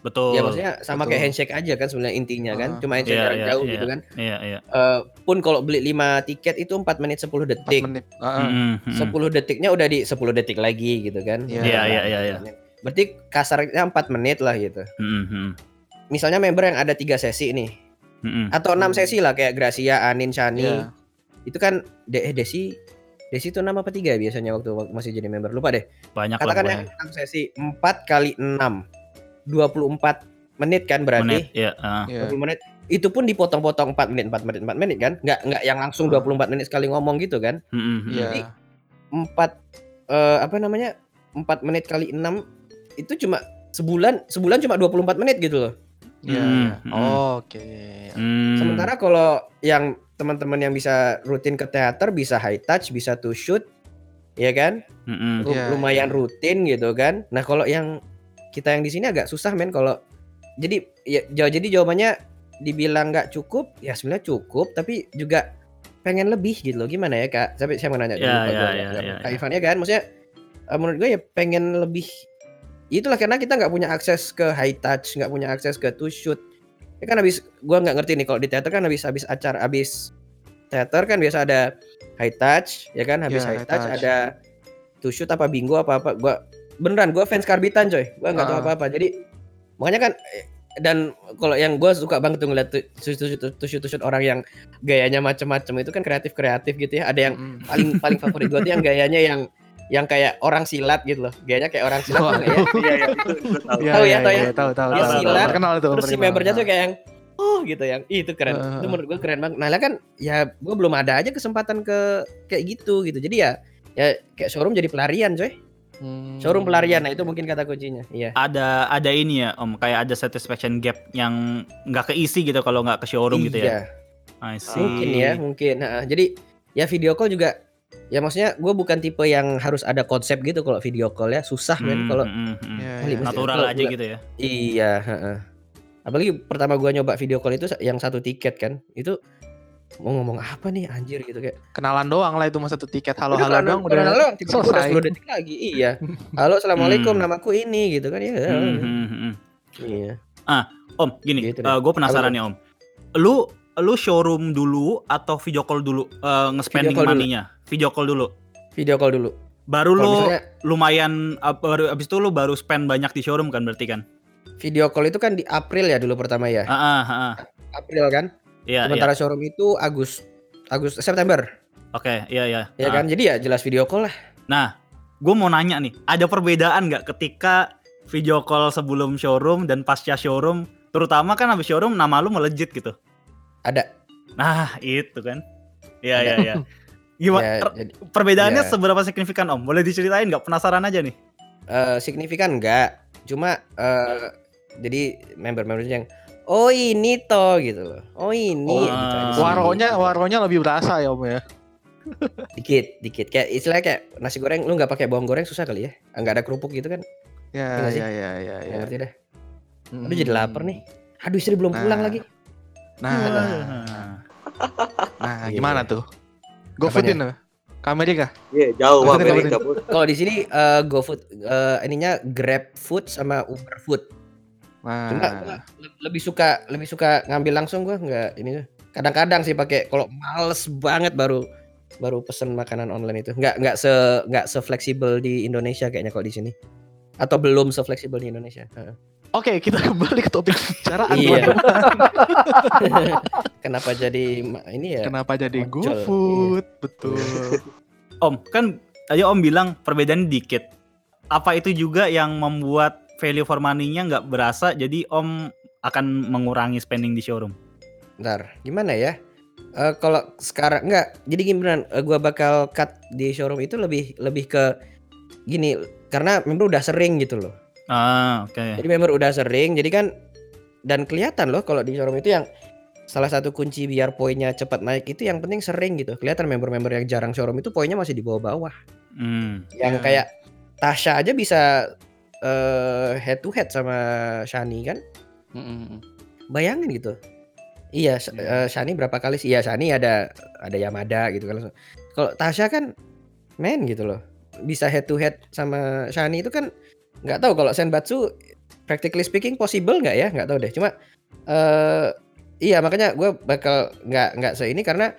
S6: betul
S8: ya maksudnya sama
S5: betul.
S8: kayak handshake aja kan sebenarnya intinya kan
S5: Ah.
S8: cuma handshake
S6: Iya,
S8: jarak
S6: iya,
S8: jauh
S6: iya.
S8: gitu kan
S6: iya iya
S8: Eh, pun kalau beli 5 tiket itu 4 menit 10
S5: Empat
S8: detik
S5: menit. Ah, ah.
S6: Hmm, hmm, hmm.
S8: 10 detiknya udah di 10 detik lagi gitu kan
S5: Iya.
S6: Iya, iya, iya, iya.
S8: berarti kasarnya 4 menit lah gitu
S6: Hmm, hmm,
S8: misalnya member yang ada tiga sesi nih
S6: hmm, hmm.
S8: atau enam sesi lah kayak Gracia, Anin, Shani
S5: Iya.
S8: itu kan De eh, Desi Desi itu nama apa tiga ya biasanya waktu waktu masih jadi member lupa deh
S6: banyak lah
S8: katakan yang enam sesi 4 kali 6 24 menit kan berarti
S6: menit ya ah.
S5: Iya.
S8: 20 menit itu pun dipotong-potong 4 menit 4 menit 4 menit kan nggak nggak yang langsung 24 menit sekali ngomong gitu kan
S6: Mm, mm, mm.
S4: Iya.
S8: Jadi, empat eh, apa namanya empat menit kali enam itu cuma sebulan sebulan cuma 24 menit gitu loh
S5: Iya.
S6: Hmm,
S5: iya.
S6: hmm.
S5: Oke.
S6: Hmm.
S8: sementara kalau yang teman-teman yang bisa rutin ke teater bisa high touch bisa to shoot ya kan
S6: Mm, mm.
S8: Ru-
S5: Iya,
S8: lumayan
S5: iya.
S8: rutin gitu kan nah kalau yang kita yang di sini agak susah men kalau jadi ya jadi jawabannya dibilang nggak cukup ya sebenarnya cukup tapi juga pengen lebih gitu loh. Gimana ya kak? Tapi saya mau nanya dulu
S6: Ya, ya, ya,
S8: Kak-
S6: ya,
S8: kak
S6: ya.
S8: Ivan ya kan? Maksudnya eh, menurut gue ya pengen lebih itulah karena kita nggak punya akses ke high touch nggak punya akses ke to shoot. Ya kan habis gua nggak ngerti nih kalau di teater kan habis habis acara habis teater kan biasa ada high touch ya kan? Habis
S5: Ya,
S8: high
S5: high
S8: touch,
S5: touch.
S8: ada to shoot apa bingo apa apa gua beneran gua fans karbitan coy gua nggak tahu
S5: Ah.
S8: apa apa jadi makanya kan dan kalau yang gua suka banget tuh ngeliat shoot orang yang gayanya macem-macem itu kan kreatif kreatif gitu ya ada yang paling paling favorit gua tuh yang gayanya yang yang kayak orang silat gitu loh gayanya kayak orang silat tuh nggak ya
S7: Iya, iya, itu gue tahu.
S5: Iya,
S8: Tahu ya,
S5: iya,
S8: tahu
S5: iya,
S8: ya?
S5: tahu tahu.
S6: Dia
S5: tahu, tahu.
S8: silat,
S5: Terkenal itu.
S8: terus si membernya tuh kayak yang oh gitu yang Ih, itu keren itu menurut gue keren banget nah lah kan ya gue belum ada aja kesempatan ke kayak gitu gitu jadi ya ya kayak showroom jadi pelarian coy
S5: Hmm.
S8: showroom pelarian nah itu mungkin kata kuncinya iya
S6: Ada ada ini ya Om, kayak ada satisfaction gap yang nggak keisi gitu kalau nggak ke showroom gitu ya.
S8: Iya,
S6: I see.
S8: mungkin ya mungkin Nah, jadi ya video call juga ya maksudnya gue bukan tipe yang harus ada konsep gitu kalau video call ya susah men
S6: Hmm,
S8: kalau
S6: hmm, hmm, hmm.
S5: Iya, iya.
S8: mesti-
S6: natural aja
S8: gua-
S6: gitu ya.
S8: iya heeh. apalagi pertama gua nyoba video call itu yang satu tiket kan itu mau ngomong apa nih anjir gitu kayak
S5: Kenalan doang lah itu masa satu tiket halo halo
S8: kenalan-
S5: doang udah
S8: kenalan doang, tiba-tiba udah
S5: selesai.
S8: 10 detik lagi. Iya. Halo, assalamualaikum,
S6: Hmm.
S8: namaku ini gitu kan ya.
S6: Hmm, hmm, hmm.
S8: Iya.
S6: Om, gini,
S8: Gitu deh.
S6: gue penasaran nih Om. Lu lu showroom dulu atau video call dulu eh, nge-spending
S8: Video call dulu.
S6: money-nya? Video call dulu.
S8: Video call dulu.
S6: Baru lu
S8: misalnya
S6: lumayan ab- baru abis itu lu baru spend banyak di showroom kan berarti kan?
S8: video call itu kan di April ya dulu pertama ya.
S6: Ah, ah, ah, ah.
S8: April kan.
S6: Iya, iya.
S8: Sementara showroom itu Agus Agus September.
S6: Oke, iya, iya.
S8: Ya
S6: Ah.
S8: kan? Jadi ya jelas video call lah.
S6: Nah, gue mau nanya nih, ada perbedaan nggak ketika video call sebelum showroom dan pasca showroom? Terutama kan habis showroom nama lu melejit gitu.
S8: Ada.
S6: Nah, itu kan. Iya, iya, iya. Gimana
S8: Ya, jadi
S6: perbedaannya
S8: ya.
S6: seberapa signifikan Om? Boleh diceritain nggak? Penasaran aja nih.
S8: eh, signifikan enggak. Cuma eh, jadi member-member yang oh ini toh gitu loh. Oh ini
S6: Oh,
S8: gitu aja sih.
S5: Waronya waronya lebih berasa ya om ya.
S8: dikit dikit kayak istilahnya kayak nasi goreng lu nggak pakai bawang goreng susah kali ya nggak ada kerupuk gitu kan Iya
S5: Ya ya ya ya
S8: Nggak
S5: ya.
S8: ngerti dah
S5: Hmm.
S8: aduh jadi lapar nih aduh istri belum pulang
S5: Nah.
S8: lagi
S5: Nah, nah
S8: Iya.
S5: gimana tuh? Go
S8: Apanya?
S5: foodin tuh. Ke Amerika?
S7: Iya, jauh
S5: Apa tadi,
S7: Amerika,
S8: kalau di sini eh, GoFood eh, ininya Grab Food sama Uber Food cuma
S5: Nah,
S8: gua le- lebih suka lebih suka ngambil langsung gua nggak ini tuh. kadang-kadang sih pakai kalau males banget baru baru pesen makanan online itu nggak nggak se nggak se fleksibel di Indonesia kayaknya kalau di sini atau belum se fleksibel di Indonesia Heeh.
S5: Oke, kita kembali ke topik bicaraan.
S8: Iya. kenapa jadi ini ya
S5: Kenapa jadi GoFood? Betul.
S6: Om, kan tadi Om bilang perbedaan dikit. Apa itu juga yang membuat value for money-nya nggak berasa jadi Om akan mengurangi spending di showroom?
S8: Ntar, gimana ya? Eh kalau sekarang enggak, jadi gini beneran, eh, gua bakal cut di showroom itu lebih lebih ke gini, karena member udah sering gitu loh.
S6: Ah, oke.
S8: Jadi member udah sering, jadi kan dan kelihatan loh kalau di showroom itu yang salah satu kunci biar poinnya cepat naik itu yang penting sering gitu. Kelihatan member-member yang jarang showroom itu poinnya masih di bawah-bawah.
S6: Hmm.
S8: Yang
S5: Ya.
S8: kayak Tasha aja bisa eh head to head sama Shani kan?
S5: Mm-mm.
S8: bayangin gitu iya Sh-
S6: Iya.
S8: eh, Shani berapa kali sih ya Shani ada ada Yamada gitu kan kalau Tasha kan main gitu loh bisa head to head sama Shani itu kan nggak tahu kalau Senbatsu practically speaking possible nggak ya nggak tahu deh cuma eh iya makanya gue bakal nggak nggak se ini karena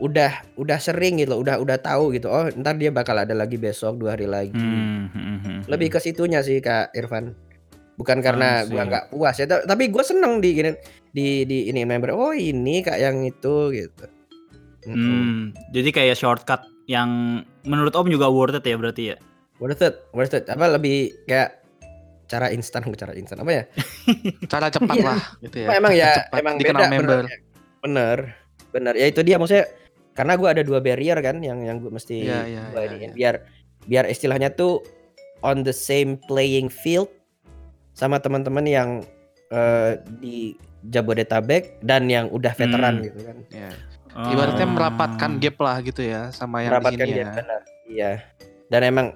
S8: udah udah sering gitu udah udah tahu gitu oh ntar dia bakal ada lagi besok dua hari lagi
S6: Hmm, hmm, hmm, hmm.
S8: lebih ke situnya sih kak Irfan bukan karena
S6: see.
S8: gua nggak puas ya ta- tapi gue seneng di gini di di ini member oh ini kak yang itu gitu Mm-mm.
S6: Hmm, jadi kayak shortcut yang menurut Om juga worth it ya berarti ya?
S8: worth it worth it apa lebih kayak cara instan cara instan apa ya?
S5: Cara cepat
S8: Iya.
S5: lah gitu ya.
S8: Emang ya
S5: Cepat
S8: emang
S5: dikenal
S8: beda
S5: member.
S8: bener, bener bener ya itu dia maksudnya karena gua ada dua barrier kan yang yang gue mesti
S5: Iya, iya,
S8: gua
S5: iya,
S8: iniin.
S5: iya.
S8: biar biar istilahnya tuh on the same playing field sama teman-teman yang eh, di Jabodetabek dan yang udah veteran
S6: Hmm.
S8: gitu kan
S5: Ya.
S6: Oh.
S5: Ibaratnya merapatkan gap lah gitu ya sama yang di
S8: merapatkan
S5: sini
S8: dia
S5: ya.
S8: benar iya dan emang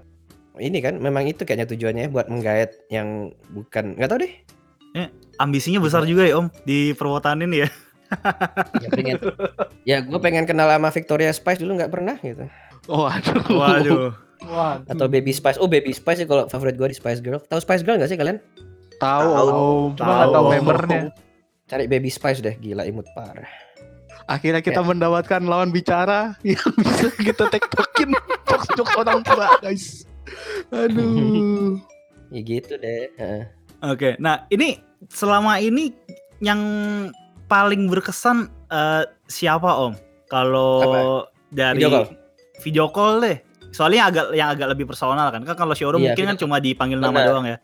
S8: ini kan memang itu kayaknya tujuannya buat menggait yang bukan nggak tahu deh
S6: ambisinya besar juga ya Om di perwotanin ya.
S8: Ya pengen ya gue pengen kenal sama Victoria Spice dulu nggak pernah gitu
S5: Oh, aduh.
S6: Waduh.
S4: Wah,
S8: atau Baby Spice oh Baby Spice sih kalau favorit gue di Spice Girl tahu Spice Girl nggak sih kalian
S4: tahu cuma nggak
S6: Tahu.
S4: tahu membernya.
S8: cari Baby Spice deh gila imut parah
S5: Akhirnya kita mendapatkan lawan bicara yang bisa kita tektokin jokes-jokes orang tua, guys. Aduh.
S8: ya gitu deh Heeh.
S6: Oke, nah ini selama ini yang paling berkesan eh, siapa Om? Kalau dari
S8: Video call?
S6: video call deh. Soalnya agak yang agak lebih personal kan. Kan kalau showroom
S8: Iya,
S6: mungkin kan cuma dipanggil nama
S8: Benar.
S6: doang ya.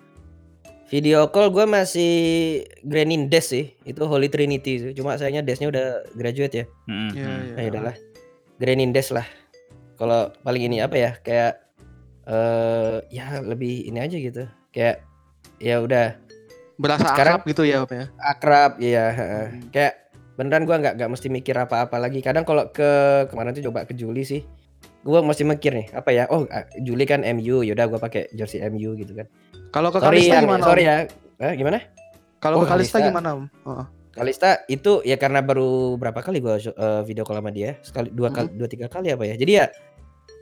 S8: video call gue masih Grenin Des sih itu Holy Trinity sih. cuma sayangnya Desnya udah graduate ya.
S5: Iya, iya.
S8: Nah, udahlah. Grenin Des lah. Kalau paling ini apa ya? Kayak eh ya lebih ini aja gitu. Kayak ya udah
S5: Berasa
S8: Sekarang-
S5: akrab gitu ya, Om ya.
S8: akrab ya. heeh. Kayak beneran gua nggak nggak mesti mikir apa-apa lagi. Kadang kalau ke kemarin tuh coba ke Juli sih. Gua mesti mikir nih, apa ya? Oh, ah, Juli kan MU, yaudah gua pakai jersey MU gitu kan.
S5: Kalau ke
S8: Sorry
S5: Kalista
S8: ya,
S5: gimana?
S8: sorry
S5: Om?
S8: ya. Eh, gimana?
S5: Kalau
S8: Oh,
S5: ke Kalista
S8: Kalista.
S5: gimana, Om? Oh.
S8: Kalista itu ya karena baru berapa kali gua eh, video call sama dia sekali dua kali dua tiga kali apa ya jadi ya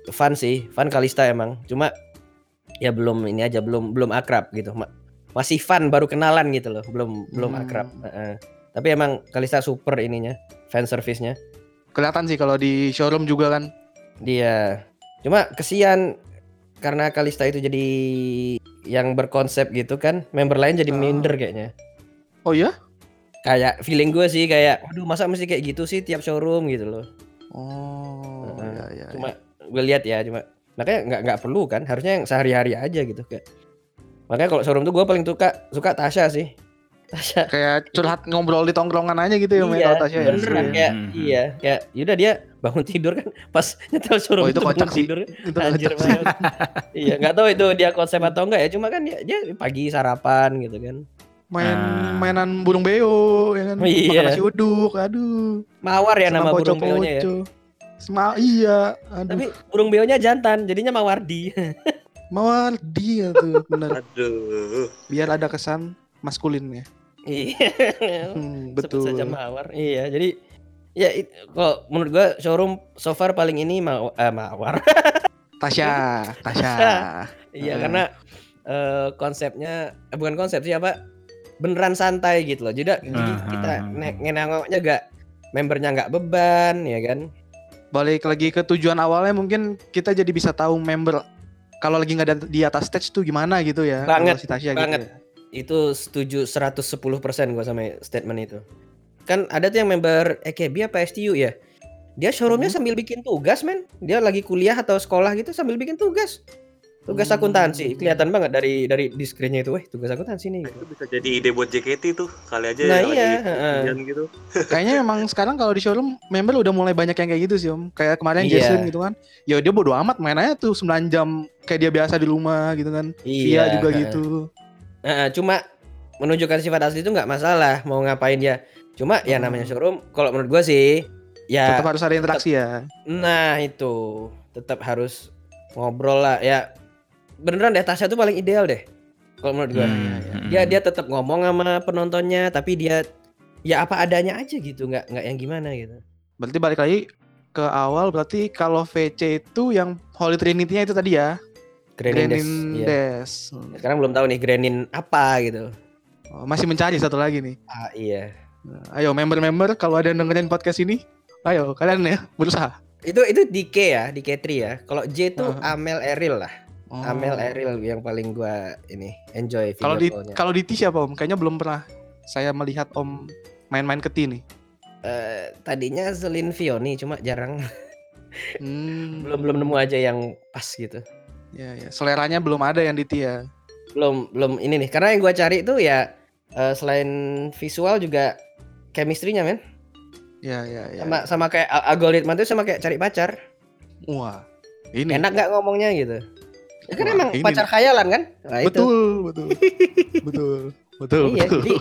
S8: fun sih fun Kalista emang cuma ya belum ini aja belum belum akrab gitu Ma- masih fun baru kenalan gitu loh belum belum
S5: Hmm.
S8: akrab Heeh. tapi emang Kalista super ininya fan service-nya
S5: Kelihatan sih kalau di showroom juga kan.
S8: dia cuma kesian karena Kalista itu jadi yang berkonsep gitu kan member lain jadi
S5: Ah.
S8: minder kayaknya
S5: Oh iya?
S8: kayak feeling gue sih kayak waduh masa mesti kayak gitu sih tiap showroom gitu loh
S5: Oh,
S8: Heeh.
S5: iya iya.
S8: cuma gue lihat ya cuma makanya nggak nggak perlu kan harusnya yang sehari-hari aja gitu kayak makanya kalau showroom tuh gue paling suka suka Tasya sih Tasya
S5: Kayak curhat ngobrol di tongkrongan aja gitu ya, ya,
S8: iya
S5: kalau Tasya ya.
S8: beneran
S6: Hmm,
S8: kayak
S6: hmm,
S8: iya kayak yaudah dia bangun tidur kan pas nyetel showroom
S5: Oh, itu
S8: bangun
S5: kocak sih.
S8: tidur
S5: Itu
S8: anjir
S5: kocak sih.
S8: banget iya nggak tahu itu dia konsep atau enggak ya cuma kan dia, dia pagi sarapan gitu kan
S5: Main
S6: Ah.
S5: mainan burung beo ya kan.
S8: Iya.
S5: Makan nasi uduk, aduh.
S8: mawar ya
S5: Senam
S8: nama burung beonya ya.
S5: Sema iya, aduh.
S8: tapi burung beonya jantan jadinya mawardi
S5: Mawar dia tuh bener.
S7: Aduh.
S5: Biar ada kesan maskulinnya.
S8: iya
S5: Hmm,
S8: Sebut
S5: betul.
S8: saja mawar. Iya, jadi ya it- kalau menurut gua showroom so far paling ini ma eh, mawar.
S5: Tasya, Tasya.
S8: iya,
S5: Heeh.
S8: karena eh, konsepnya eh, bukan konsep sih apa? Beneran santai gitu loh. Jadi, jadi
S6: Ah,
S8: kita
S6: ah, ah.
S8: ne- ngenengoknya gak membernya nggak beban ya kan?
S5: Balik lagi ke tujuan awalnya mungkin kita jadi bisa tahu member kalau lagi nggak ada di atas stage tuh gimana gitu ya.
S8: Banget,
S5: si Tasya
S8: banget.
S5: gitu. ya.
S8: Itu setuju 110% gua sama statement itu. Kan ada tuh yang member EKB apa STU ya? Dia showroomnya
S5: Hmm.
S8: sambil bikin tugas, men. Dia lagi kuliah atau sekolah gitu sambil bikin tugas. Tugas
S5: Hmm.
S8: akuntansi, kelihatan banget dari dari di screen-nya itu, weh, tugas akuntansi nih.
S7: Itu bisa jadi ide buat JKT tuh. Kali aja
S8: Nah,
S7: lagi
S8: iya,
S7: ujian gitu.
S5: Kayaknya emang sekarang kalau di showroom member udah mulai banyak yang kayak gitu sih om. Kayak kemarin
S8: Iya.
S5: Jason gitu kan. Ya dia bodo amat main aja tuh 9 jam kayak dia biasa di rumah gitu kan. Via juga gitu.
S8: Heeh, cuma menunjukkan sifat asli itu nggak masalah mau ngapain dia. Cuma ya
S5: Hmm.
S8: namanya showroom, kalau menurut gua sih ya
S5: Tetap harus ada interaksi ya.
S8: Nah itu tetap harus ngobrol lah ya beneran deh Tasya tuh paling ideal deh kalau menurut gua
S6: Hmm,
S8: dia
S6: hmm.
S8: dia tetap ngomong sama penontonnya tapi dia ya apa adanya aja gitu nggak nggak yang gimana gitu
S5: Berarti balik lagi ke awal berarti kalau VC itu yang Holy Trinity-nya itu tadi ya.
S8: Grenin Des,
S5: Grenin
S8: iya.
S5: Des.
S8: sekarang belum tahu nih Grenin apa gitu
S5: Oh, masih mencari satu lagi nih.
S8: ah iya
S5: Nah, Ayo member-member kalau ada yang dengerin podcast ini, ayo kalian ya berusaha.
S8: itu itu DK ya DK3 ya kalau J tuh
S5: Heeh.
S8: Amel Eril lah
S5: Oh.
S8: Amel Eril yang paling gua ini enjoy
S5: Kalau di kalau di T siapa om? Kayaknya belum pernah saya melihat om main-main ke T nih.
S8: Eh, tadinya Zelin Vioni cuma jarang
S5: Hmm,
S8: belum belum nemu aja yang pas gitu
S5: ya, ya. Seleranya belum ada yang di T ya.
S8: belum belum ini nih karena yang gua cari itu ya eh, selain visual juga chemistry-nya men
S5: Ya ya ya.
S8: sama sama kayak al- algoritma itu sama kayak cari pacar
S5: Wah. Ini
S8: enak nggak ngomongnya gitu ya kan
S5: Wah,
S8: emang
S5: ini
S8: pacar khayalan kan nah, itu
S5: betul, betul. betul. Betul,
S8: iya
S5: betul.
S8: jadi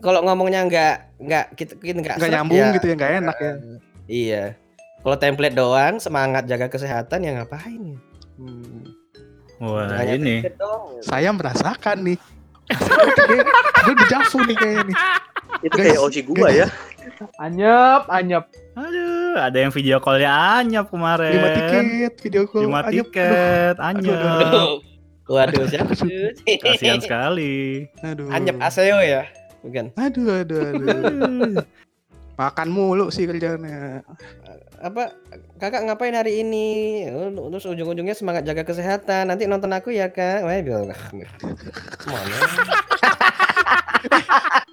S8: kalau ngomongnya nggak nggak kita nggak
S5: Nggak nyambung
S8: ya,
S5: gitu ya, nggak enak ya.
S8: iya kalau template doang semangat jaga kesehatan ya ngapain ya hmm.
S6: Wah,
S8: Hanya
S6: ini.
S8: gitu.
S5: Saya merasakan nih. Gue udah jafu nih kayaknya nih.
S7: Itu
S5: Guys,
S7: kayak Oshi gua ya.
S4: Anyep, anyep.
S6: Aduh, ada yang video call-nya anyap kemarin.
S5: Lima tiket video call.
S6: Lima tiket,
S5: aduh,
S6: anyap.
S8: waduh siapa?
S6: Kasihan sekali.
S5: Aduh.
S8: Anyep Aseo ya bukan
S5: Aduh, aduh, aduh. Makan mulu sih kerjanya.
S8: Apa kakak ngapain hari ini? Terus ujung-ujungnya semangat jaga kesehatan. Nanti nonton aku ya kak. Wah bilang mana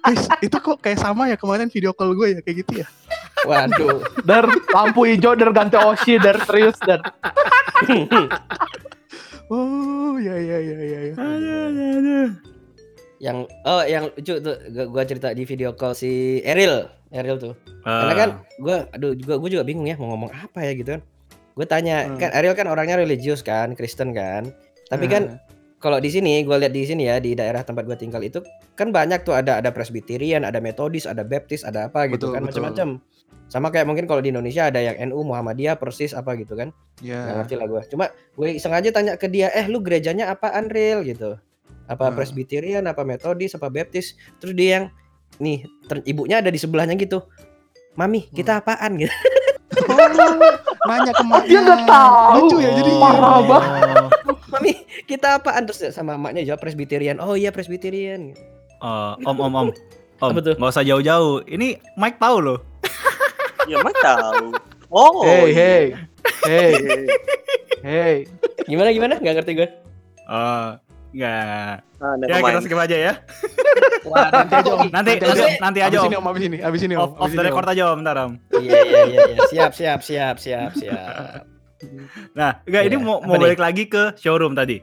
S5: Guys, itu kok kayak sama ya kemarin video call gue ya kayak gitu ya.
S8: waduh.
S4: Dar lampu hijau dar ganti Oshi dar serius dar.
S5: Oh, ya ya ya ya ya.
S8: Yang oh yang lucu tuh gua, gua cerita di video call si Eril Eril tuh karena kan gua aduh gua gua juga bingung ya mau ngomong apa ya gitu kan gue tanya
S5: Hmm.
S8: kan Eril kan orangnya religius kan Kristen kan tapi kan
S5: Hmm.
S8: kalau di sini gue lihat di sini ya di daerah tempat gue tinggal itu kan banyak tuh ada ada Presbyterian, ada Metodis, ada Baptis, ada apa gitu
S5: Betul,
S8: kan macam-macam. Sama kayak mungkin kalau di Indonesia ada yang NU, Muhammadiyah, Persis apa gitu kan. Nggak
S5: Ya.
S8: ngerti lah gue. Cuma gue sengaja tanya ke dia, "Eh, lu gerejanya apaan, Real?" gitu. Apa
S5: Hmm.
S8: Presbyterian, apa Metodis, apa Baptis? Terus dia yang nih, ter- ibunya ada di sebelahnya gitu. Mami, kita apaan gitu.
S5: Oh, nanya ke maknya.
S4: Dia nggak tahu.
S5: Lucu ya jadi.
S4: Parah banget.
S8: Mami, kita apaan? Terus sama emaknya jawab Presbyterian. Oh iya Presbyterian.
S6: Eh, om, om, om. Om,
S8: Apa tuh?
S6: nggak usah jauh-jauh. Ini Mike tahu loh.
S7: Ya mah tahu. Oh.
S4: Hey,
S7: iya.
S4: hey, hey, hey.
S8: Gimana gimana? Gak ngerti gue.
S6: Oh, nggak.
S7: Nah,
S6: Ya kita skip aja ya.
S8: Wah,
S5: Nanti aja om.
S6: Nanti, nanti, nanti aja
S5: Abis
S6: om.
S5: ini om, abis ini, abis ini om.
S6: Off, off
S5: abis
S6: the record
S5: om.
S6: aja om, ntar om.
S8: Iya iya iya iya. Siap siap siap siap siap.
S6: Nah, enggak ini
S8: Iya,
S6: mau
S8: apa
S6: mau
S8: nih?
S6: balik lagi ke showroom tadi.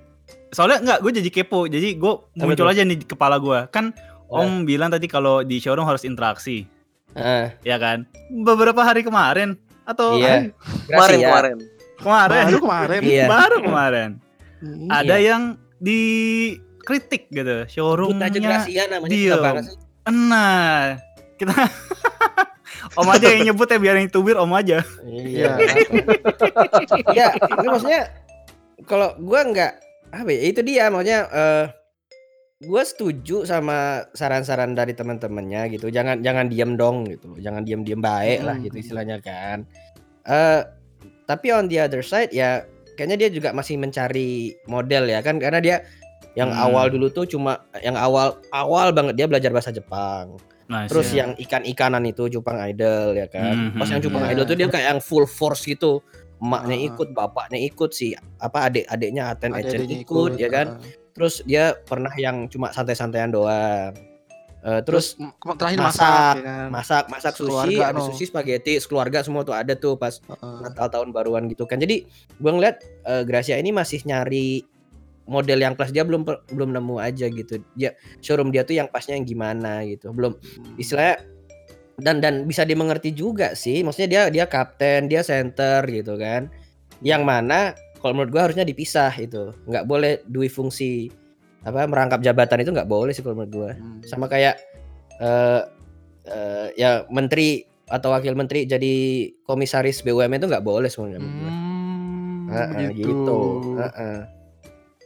S6: Soalnya enggak, gue jadi kepo. Jadi gue muncul aja nih di kepala gue. Kan
S8: Oh.
S6: Om bilang tadi kalau di showroom harus interaksi,
S8: Ah,
S6: ya kan? Beberapa hari kemarin atau
S8: iya.
S7: Kemarin
S8: Gracia.
S7: kemarin.
S6: kemarin,
S5: Baru kemarin.
S8: Iya.
S6: baru kemarin.
S5: Hmm.
S6: Ada
S8: Iya.
S6: yang dikritik gitu,
S8: Sebut aja
S6: showroomnya.
S8: Gracia namanya
S6: diem. Nah, kita Om aja yang nyebut ya biar yang tubir Om aja.
S8: Iya. Iya, ini maksudnya kalau gua nggak apa ya itu dia maksudnya eh gua setuju sama saran-saran dari teman-temannya gitu. Jangan jangan diam dong gitu. Jangan diam-diam baik lah gitu istilahnya kan. Eh tapi on the other side ya kayaknya dia juga masih mencari model ya kan karena dia yang
S6: Hmm.
S8: awal dulu tuh cuma yang awal awal banget dia belajar bahasa Jepang.
S6: Nah,
S8: Terus
S6: sih.
S8: yang ikan-ikanan itu Jepang Idol ya kan.
S6: Mhm,
S8: Pas yang Jepang
S5: iya.
S8: Idol tuh dia kayak yang full force gitu. Emaknya
S5: Ah.
S8: ikut, bapaknya ikut sih. Apa adik-adiknya Aten Ecen
S5: Adik-adiknya
S8: ikut, ya kan.
S5: ah.
S8: Terus dia pernah yang cuma santai-santaian doang. Eh, terus
S5: Terus terakhir
S8: masak,
S5: masak, ya kan.
S8: masak masak sushi, ada
S5: no.
S8: sushi spaghetti, sekeluarga semua tuh ada tuh pas
S5: Heeh.
S8: Natal tahun baruan gitu kan. Jadi gua ngeliat eh, Gracia ini masih nyari model yang pas dia belum belum nemu aja gitu. Dia showroom dia tuh yang pasnya yang gimana gitu. Belum istilahnya dan dan bisa dimengerti juga sih maksudnya dia dia kapten dia center gitu kan yang mana kalau menurut gua harusnya dipisah itu nggak boleh dui fungsi apa merangkap jabatan itu nggak boleh sih kalau menurut gua
S5: Hmm.
S8: sama kayak eh eh, ya menteri atau wakil menteri jadi komisaris BUMN itu nggak boleh sebenarnya menurut gua.
S5: Hmm,
S8: Heeh,
S5: begitu.
S8: gitu Heeh.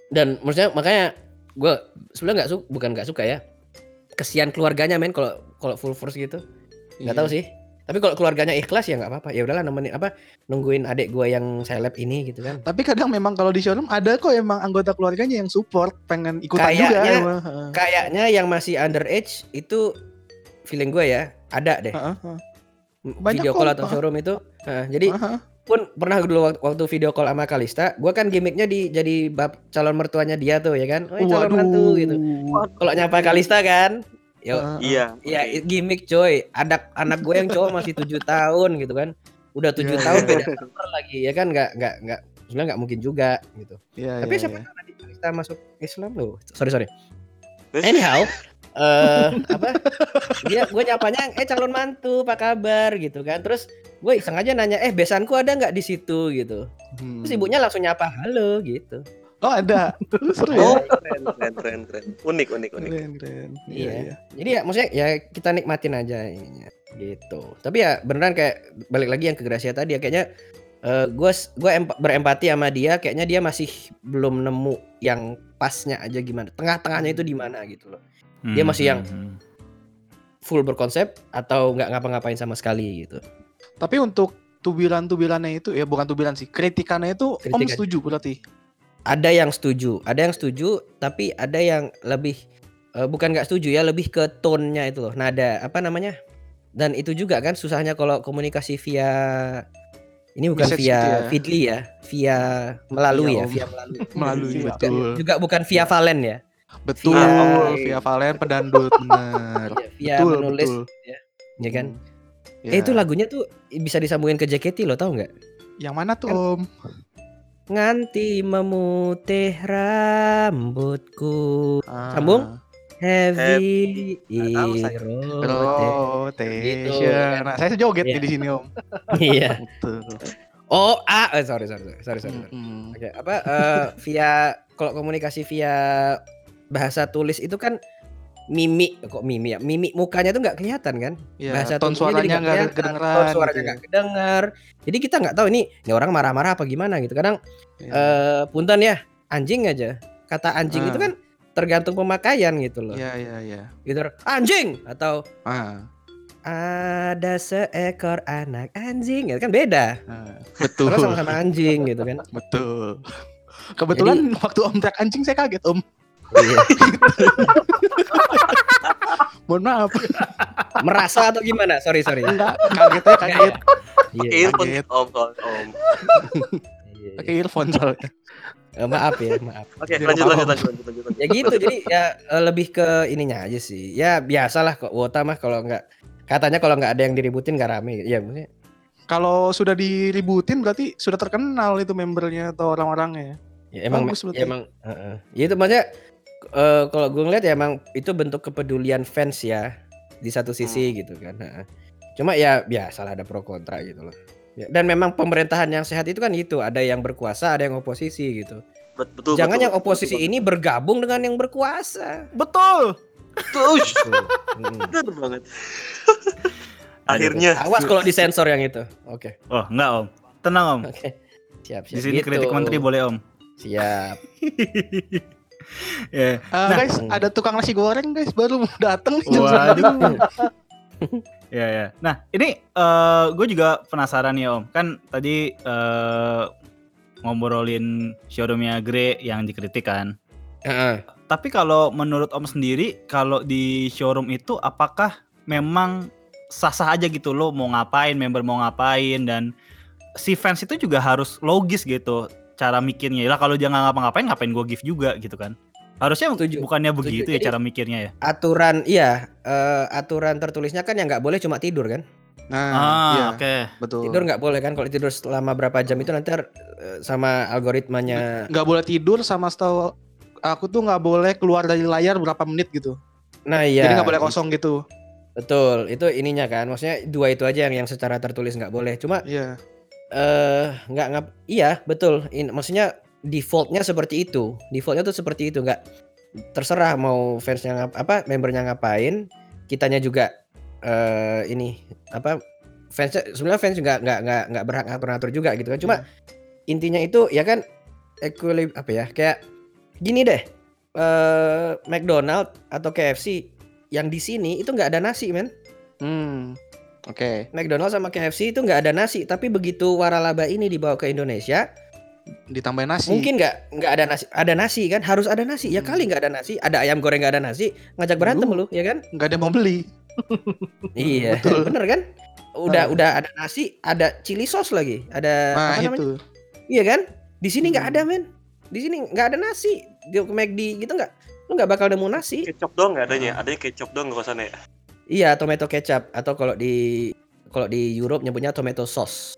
S8: dan maksudnya makanya gua sebenarnya nggak suka bukan nggak suka ya kesian keluarganya men kalau kalau full force gitu nggak
S5: Iya.
S8: tahu sih tapi kalau keluarganya ikhlas ya nggak apa-apa ya udahlah nemenin apa nungguin adik gua yang seleb ini gitu kan
S5: Tapi kadang memang kalau di showroom ada kok emang anggota keluarganya yang support pengen ikutan juga.
S8: Kayaknya-
S5: emang. Heeh.
S8: kayaknya yang masih underage itu feeling gua ya ada deh
S5: heeh.
S8: M-
S5: Banyak
S8: video call atau showroom itu Heeh, jadi
S5: Heeh.
S8: pun pernah dulu waktu, video call sama Kalista gua kan gimmicknya di jadi bab calon mertuanya dia tuh ya kan oh calon
S5: Waduh.
S8: mantu gitu kalau nyapa Kalista kan yo
S5: Heeh.
S7: Iya.
S8: Iya gimmick coy. Anak anak gue yang cowok masih tujuh tahun gitu kan. Udah tujuh
S5: Iya,
S8: tahun
S5: iya.
S8: beda nomor lagi ya kan nggak nggak nggak sebenarnya nggak mungkin juga gitu.
S5: Iya,
S8: Tapi
S5: iya,
S8: siapa
S5: iya.
S8: tahu nanti kita masuk Islam loh. Sorry sorry. Anyhow, eh apa? Dia gue nyapanya, eh calon mantu, apa kabar gitu kan. Terus gue iseng aja nanya, eh besanku ada nggak di situ gitu.
S5: Hmm.
S8: Terus ibunya langsung nyapa, halo gitu.
S5: Oh ada. Seru
S7: Oh,
S5: ya.
S7: keren, keren, keren, keren. Unik, unik, unik.
S5: Keren, keren.
S8: Iya. Jadi ya maksudnya ya kita nikmatin aja ininya gitu. Tapi ya beneran kayak balik lagi yang ke Gracia tadi ya kayaknya eh gue gue berempati sama dia kayaknya dia masih belum nemu yang pasnya aja gimana. Tengah-tengahnya itu di mana gitu loh. Dia masih yang-
S6: Hmm, hmm,
S8: Full berkonsep atau nggak ngapa-ngapain sama sekali gitu.
S5: Tapi untuk tubilan-tubilannya itu ya bukan tubilan sih, kritikannya itu Om
S8: Kritikan.
S5: setuju berarti.
S8: Ada yang setuju, ada yang setuju tapi ada yang lebih eh, bukan nggak setuju ya, lebih ke tone-nya itu loh. Nada apa namanya? Dan itu juga kan susahnya kalau komunikasi via ini bukan
S5: Message
S8: via
S5: gitu ya.
S8: Feedly ya, via melalui
S5: Iya,
S8: ya, via melalui.
S5: Melalui
S4: Iya.
S5: betul.
S8: Juga bukan via Valen ya.
S5: Betul,
S8: Via-
S5: via Valen pedandut bener.
S8: Iya, via
S5: betul,
S8: menulis
S5: betul.
S8: ya kan.
S5: Ya.
S8: Eh itu lagunya tuh bisa disambungin ke JKT lo tau nggak?
S5: Yang mana tuh
S8: Kan-
S5: Om?
S8: Nganti memutih rambutku
S5: Ah.
S8: Sambung? heavy
S7: Nggak tahu saya.
S8: rotation.
S5: Rotation. Nah, saya joget nih di sini Om.
S8: Iya.
S5: Betul.
S8: Oh, ah, eh, sorry, sorry, sorry, sorry, sorry. sorry.
S5: Mm-mm.
S8: Oke, apa eh, via kalau komunikasi via bahasa tulis itu kan mimik kok mimik ya mimik mukanya tuh nggak kelihatan kan
S5: Ya,
S8: bahasa
S5: ton
S8: jadi
S5: suaranya nggak kedengeran.
S8: ton suaranya
S5: gitu ya.
S8: nggak kedengar jadi kita nggak tahu ini ini orang marah-marah apa gimana gitu kadang
S5: Ya.
S8: eh punten ya anjing aja kata anjing
S5: Ah.
S8: itu kan tergantung pemakaian gitu loh
S5: Iya, iya, iya.
S8: gitu anjing atau
S5: Ah,
S8: ada seekor anak anjing itu kan beda
S5: ah, betul.
S8: karena sama-sama anjing gitu kan
S5: Betul. Kebetulan waktu Om teriak anjing saya kaget Om.
S8: Iya.
S5: Mohon maaf.
S8: merasa atau gimana sorry sorry
S5: Enggak, kagetnya kaget.
S8: Iya.
S7: Earphone
S5: kaget.
S7: om, om, om.
S8: Iya,
S5: Pakai earphone soalnya.
S8: iya. Eh, maaf ya maaf
S7: Oke,
S5: Dia
S7: lanjut, lanjut, lanjut, lanjut, lanjut, lanjut.
S8: ya gitu jadi ya eh, lebih ke ininya aja sih ya biasalah kok wota mah kalau nggak katanya kalau nggak ada yang diributin nggak rame ya maksudnya
S5: Kalau sudah diributin berarti sudah terkenal itu membernya atau orang-orangnya.
S8: ya emang
S5: Bagus
S8: ya emang heeh. ya itu maksudnya eh, kalau gue ngeliat ya emang itu bentuk kepedulian fans ya di satu sisi gitu kan heeh. cuma ya biasalah ada pro kontra gitu loh Ya, dan memang pemerintahan yang sehat itu kan itu ada yang berkuasa ada yang oposisi gitu
S7: Bet- Betul,
S8: jangan
S7: betul,
S8: yang oposisi
S7: betul,
S8: ini bergabung dengan yang berkuasa
S6: Betul.
S7: betul. Ush,
S8: Tuh. Mm.
S7: Bener banget. Akhirnya.
S8: awas kalau disensor yang itu oke
S6: Oh, enggak, Om. Tenang, Om.
S8: Oke. Siap, siap.
S6: Di sini
S8: Gitu.
S6: kritik menteri boleh, Om.
S8: Siap.
S6: ya.
S5: Ah,
S6: Nah.
S5: guys, ada tukang nasi goreng guys baru datang nih jam
S6: Waduh. ya ya. Nah ini eh gue juga penasaran ya Om. Kan tadi eh ngobrolin showroomnya Gre yang dikritik kan.
S8: Heeh.
S6: Tapi kalau menurut Om sendiri, kalau di showroom itu apakah memang sah-sah aja gitu lo mau ngapain, member mau ngapain dan si fans itu juga harus logis gitu cara mikirnya. Lah kalau dia nggak ngapa-ngapain ngapain gue give juga gitu kan. Harusnya
S8: Setuju,
S6: bukannya begitu ya
S8: Jadi-
S6: cara mikirnya ya.
S8: Aturan iya, eh, aturan tertulisnya kan yang nggak boleh cuma tidur kan?
S5: Nah,
S6: ah,
S5: iya,
S6: oke.
S5: betul.
S8: Tidur nggak boleh kan? Kalau tidur selama berapa jam itu nanti eh, sama algoritmanya.
S5: nggak boleh tidur sama setahu aku tuh nggak boleh keluar dari layar berapa menit gitu.
S8: Nah iya.
S5: Jadi nggak boleh kosong gitu.
S8: Betul, itu ininya kan. Maksudnya dua itu aja yang yang secara tertulis nggak boleh. Cuma
S5: Iya.
S8: Eh nggak ngap. Iya betul. In, maksudnya defaultnya seperti itu. Defaultnya tuh seperti itu nggak terserah mau fansnya ngap apa membernya ngapain kitanya juga eh ini apa fansnya sebenarnya fans juga nggak nggak nggak berhak ngatur ngatur juga gitu kan cuma intinya itu ya kan equilib apa ya kayak gini deh eh McDonald atau KFC yang di sini itu nggak ada nasi men
S5: Hmm. Oke.
S8: McDonald sama KFC itu nggak ada nasi tapi begitu waralaba ini dibawa ke Indonesia
S5: Ditambahin nasi.
S8: Mungkin nggak nggak ada nasi, ada nasi kan harus ada nasi. Ya
S5: Hmm.
S8: kali nggak ada nasi, ada ayam goreng nggak ada nasi, ngajak berantem lu, ya kan?
S5: nggak ada yang mau beli.
S8: iya,
S5: Betul.
S8: bener kan? Udah
S5: Ah.
S8: udah ada nasi, ada chili sauce lagi, ada
S5: Nah,
S8: apa namanya?
S5: itu.
S8: Iya kan? Di sini nggak
S5: Hmm.
S8: ada men, di sini nggak ada nasi. Di ke McD gitu nggak, lu nggak bakal nemu nasi.
S7: Kecap doang nggak adanya? Adanya kecap doang nggak sana ya?
S8: Iya, tomato kecap atau kalau di kalau di Europe nyebutnya tomato sauce.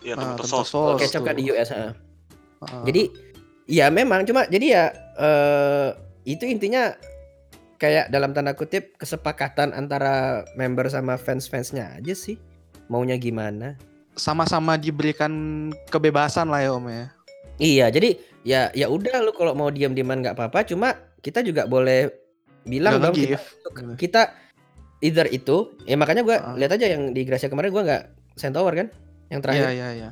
S7: Iya,
S5: Ah,
S7: tomato
S5: tomato
S7: sauce.
S5: sauce.
S8: Kecap kan di. US. ah.
S5: Ah.
S8: Jadi ya memang cuma jadi ya eh itu intinya kayak dalam tanda kutip kesepakatan antara member sama fans-fansnya aja sih. Maunya gimana?
S5: Sama-sama diberikan kebebasan lah ya Om ya.
S8: Iya, jadi ya ya udah lu kalau mau diam-diaman nggak apa-apa, cuma kita juga boleh bilang dong kita, kita either itu, ya makanya gua
S5: Ah.
S8: lihat aja yang di Gracia kemarin gua nggak Centaur kan, yang terakhir.
S5: Iya iya iya.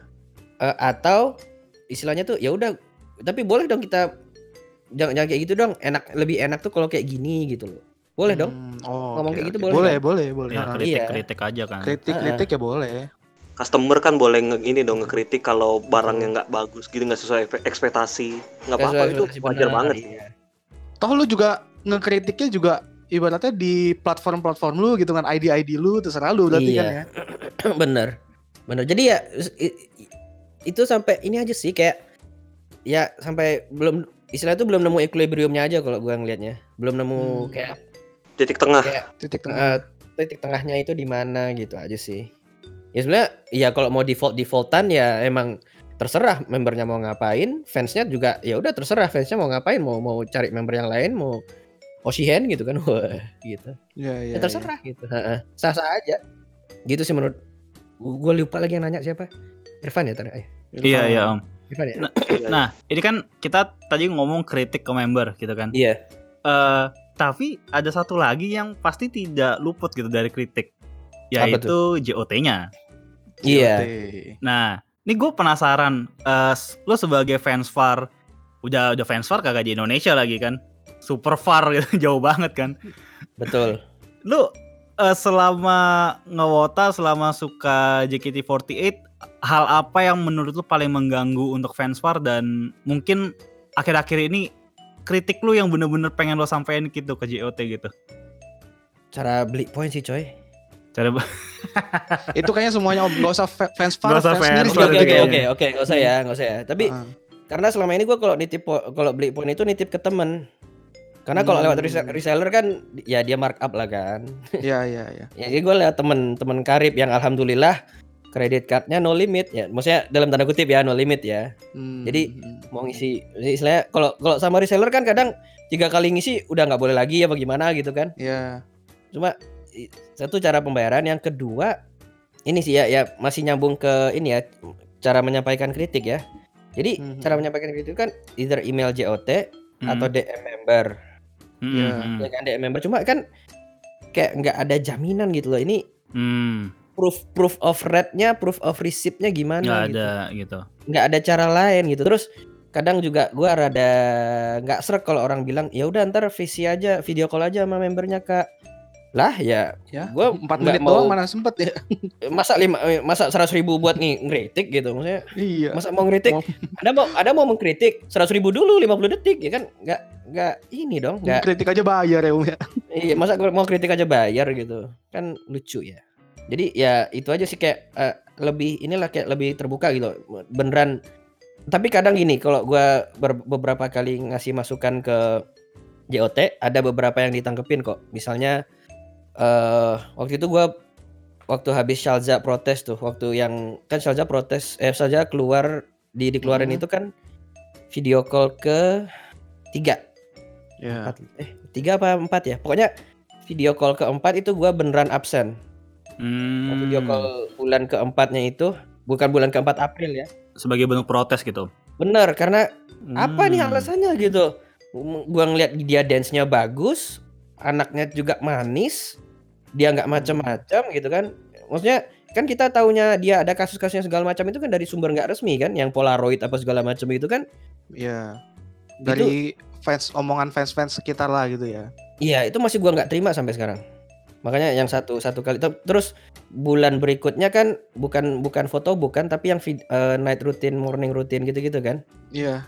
S8: Eh, atau istilahnya tuh ya udah, tapi boleh dong kita jangan, jangan kayak gitu dong, enak lebih enak tuh kalau kayak gini gitu loh. Boleh dong.
S5: Hmm, oh,
S8: Ngomong
S5: oke,
S8: kayak gitu boleh
S5: Boleh,
S8: kan?
S5: boleh, boleh.
S6: Ya
S5: Ah,
S6: kritik-kritik aja kan.
S5: Kritik-kritik ya boleh.
S7: Customer kan boleh nge ini dong ngekritik kalau barangnya nggak bagus gitu nggak sesuai ekspektasi. Nggak apa-apa itu wajar banget.
S8: iya.
S5: Toh lu juga ngekritiknya juga ibaratnya di platform-platform lu gitu kan ID-ID lu terserah lu berarti
S8: Iya.
S5: kan ya.
S8: bener bener jadi ya itu sampai ini aja sih kayak ya sampai belum istilah itu belum nemu equilibriumnya aja kalau gua ngelihatnya belum nemu
S5: Hmm.
S8: kayak
S7: Titik tengah.
S8: kayak
S5: Titik tengah.
S8: eh, titik tengahnya itu di mana gitu aja sih ya sebenarnya ya kalau mau default defaultan ya emang terserah membernya mau ngapain fansnya juga ya udah terserah fansnya mau ngapain mau mau cari member yang lain mau Oshihen gitu kan. Wah gitu.
S5: Iya iya.
S8: ya terserah gitu. Sah sah aja. Gitu sih menurut gue lupa lagi yang nanya siapa. Irfan ya tadi?
S6: Iya iya om.
S8: Irfan ya?
S6: Nah ini kan kita tadi ngomong kritik ke member gitu kan.
S8: iya.
S6: Eh tapi ada satu lagi yang pasti tidak luput gitu dari kritik, yaitu JOT-nya.
S8: iya.
S6: Nah, ini gue penasaran, eh lo sebagai fans VAR, udah udah fans VAR kagak di Indonesia lagi kan, super VAR gitu, jauh banget kan.
S8: betul.
S6: Lu eh, selama ngewota, selama suka JKT48, hal apa yang menurut lu paling mengganggu untuk fans VAR dan mungkin akhir-akhir ini kritik lu yang bener-bener pengen lo sampein gitu ke JOT gitu.
S8: cara beli poin sih coy.
S6: Cara
S5: Itu kayaknya semuanya om nggak usah fa- fans far,
S6: Nggak usah
S5: fans
S6: fans
S5: sendiri
S8: oke
S6: far
S8: oke
S6: gitu
S8: oke oke oke nggak usah ya nggak usah ya. Tapi
S5: Ah.
S8: karena selama ini gue kalau nitip kalau beli poin itu nitip ke temen karena kalau lewat
S5: Hmm.
S8: reseller kan ya dia markup lah kan
S5: Iya iya iya.
S8: ya jadi gue lihat temen temen karib yang alhamdulillah kredit cardnya no limit ya maksudnya dalam tanda kutip ya no limit ya
S5: Hmm,
S8: Jadi,
S5: hmm.
S8: mau ngisi istilahnya kalau kalau sama reseller kan kadang tiga kali ngisi udah nggak boleh lagi ya bagaimana gitu kan
S5: Iya.
S8: cuma satu cara pembayaran yang kedua ini sih ya ya masih nyambung ke ini ya cara menyampaikan kritik ya jadi
S5: Mhm.
S8: cara menyampaikan kritik kan either email JOT
S6: Hmm.
S8: atau DM member
S6: Hmm,
S5: Iya.
S6: hmm,
S8: ya kan DM member. Cuma kan kayak nggak ada jaminan gitu loh. Ini
S6: hmm,
S8: proof proof of rate-nya proof of receipt-nya gimana
S6: nggak
S8: gitu.
S6: ada gitu.
S8: nggak ada cara lain gitu. Terus kadang juga gua rada nggak srek kalau orang bilang ya udah ntar visi aja video call aja sama membernya kak lah ya
S5: Ya.
S8: gua
S5: Empat
S8: nggak
S5: menit
S8: mau-
S5: doang mana sempet ya.
S8: masa lima eh, masa seratus ribu buat ng- ngeritik gitu maksudnya.
S5: Iya.
S8: masa mau ngeritik? Ada mau ada mau mengkritik seratus ribu dulu 50 detik ya kan? Nggak nggak ini dong nggak.
S5: Kritik aja bayar ya om ya.
S8: iya masa mau kritik aja bayar gitu. Kan lucu ya. Jadi ya itu aja sih kayak eh, lebih inilah kayak lebih terbuka gitu beneran. Tapi kadang gini kalau gua ber- beberapa kali ngasih masukan ke JOT ada beberapa yang ditangkepin kok. Misalnya eh waktu itu gua waktu habis Shalza protes tuh waktu yang kan Shalza protes eh Shalza keluar di dikeluarin
S5: Mhm.
S8: itu kan video call ke tiga
S5: Iya.
S8: empat eh tiga apa empat ya pokoknya video call keempat itu gua beneran absen Nah,
S6: Hmm,
S8: video call bulan keempatnya itu bukan bulan keempat April ya
S6: sebagai bentuk protes gitu.
S8: bener karena apa nih
S6: Hmm.
S8: alasannya gitu gua ngeliat dia dance-nya bagus anaknya juga manis dia nggak macam-macam gitu kan maksudnya kan kita taunya dia ada kasus-kasusnya segala macam itu kan dari sumber nggak resmi kan yang polaroid apa segala macam itu kan
S5: Iya. Dari fans omongan fans-fans sekitar lah gitu ya.
S8: Iya, itu masih gua nggak terima sampai sekarang. Makanya yang satu satu kali Ter- terus bulan berikutnya kan bukan bukan foto bukan tapi yang vid- eh, night routine, morning routine gitu-gitu kan.
S5: Iya.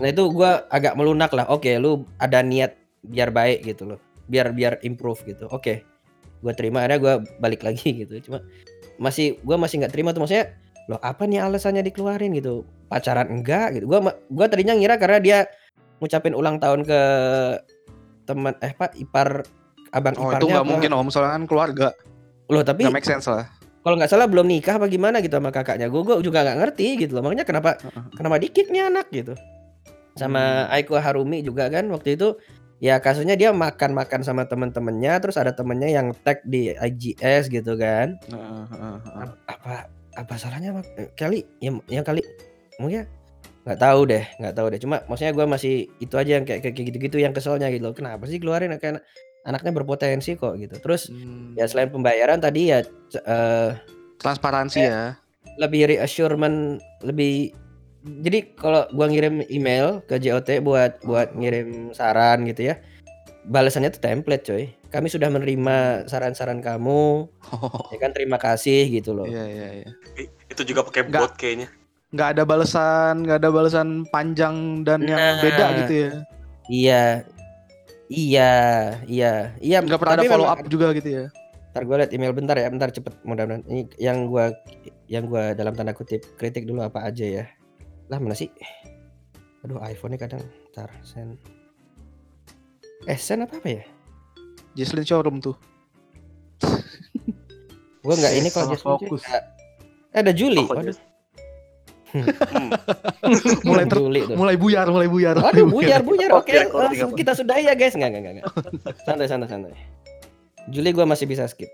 S8: Nah, itu gua agak melunak lah. Oke, lu ada niat biar baik gitu loh. Biar biar improve gitu. Oke. Gua terima ada gua balik lagi gitu. Cuma masih gua masih nggak terima tuh maksudnya loh apa nih alasannya dikeluarin? gitu. Pacaran enggak? gitu. Gua ma- gua tadinya ngira karena dia ngucapin ulang tahun ke teman eh pak ipar abang
S5: Oh
S8: iparnya
S5: itu nggak mungkin om, soalnya kan keluarga.
S8: loh tapi
S5: Nggak make sense lah.
S8: kalau nggak salah belum nikah apa gimana gitu sama kakaknya. Gue gue juga nggak ngerti gitu loh. Makanya kenapa kenapa dikit nih anak gitu. Sama Aiko Harumi juga kan waktu itu ya kasusnya dia makan-makan sama temen-temennya terus ada temennya yang tag di IGS gitu kan.
S5: Heeh, heeh, heeh.
S8: Ap- apa apa salahnya Mak? Eh, kali yang yang kali mungkin nggak tahu deh nggak tahu deh. Cuma maksudnya gue masih itu aja yang kayak kayak gitu-gitu yang keselnya gitu loh. Kenapa sih keluarin kayak anaknya berpotensi kok gitu? Terus
S5: Hmm,
S8: ya selain pembayaran tadi ya eh,
S5: transparansi ya.
S8: lebih reassurance lebih jadi kalau gua ngirim email ke JOT buat buat ngirim saran gitu ya balasannya tuh template coy kami sudah menerima saran-saran kamu
S5: Oh,
S8: ya kan terima kasih gitu loh
S5: iya iya iya.
S7: Itu juga pakai bot kayaknya.
S5: Nggak ada balasan, nggak ada balasan panjang dan yang
S8: Nah.
S5: beda gitu ya.
S8: iya iya iya iya
S5: Nggak pernah ada follow up juga gitu ya.
S8: ntar gue liat email bentar ya bentar cepet mudah-mudahan ini yang gua yang gua dalam tanda kutip kritik dulu apa aja ya lah mana sih aduh iPhone nya kadang ntar send eh send apa apa ya
S5: Jesslyn showroom tuh.
S8: Gua nggak ini kalau cuy,
S4: fokus.
S8: nggak- Eh, ada Juli.
S7: Oh,
S8: Waduh,
S7: Hmm.
S5: mulai ter-
S8: Juli tuh.
S5: mulai buyar, mulai buyar.
S8: Waduh, buyar, buyar. Oke,
S7: Oke, recording
S8: langsung kita sudahi ya, guys. Enggak, enggak, enggak. enggak. Santai, santai, santai. Juli gua masih bisa skip.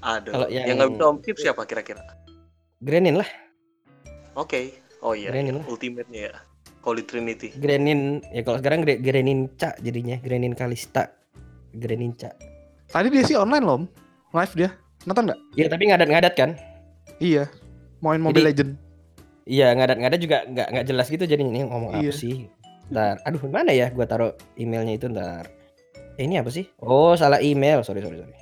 S7: Ada.
S8: Kalau
S7: yang
S8: yang-
S7: nggak bisa om Kip siapa kira-kira?
S8: Grenin lah,
S7: Oke. Oh iya.
S8: Grenin lah.
S7: Ultimate-nya ya. Holy Trinity.
S8: Grenin. Ya kalau sekarang Gre- Grenin Ca jadinya, Grenin Kalista. Grenin Ca.
S5: Tadi dia sih online loh, live dia. Nonton nggak?
S8: Iya, tapi ngadat-ngadat kan?
S5: Iya. Main Mobile
S8: Jadi-
S5: Legend.
S8: Iya, ngadat-ngadat juga nggak nggak jelas gitu jadi ini ngomong apa
S5: Iya.
S8: sih? Ntar, aduh mana ya gua taruh emailnya itu ntar. Eh, ini apa sih? Oh, salah email. Sorry, sorry, sorry.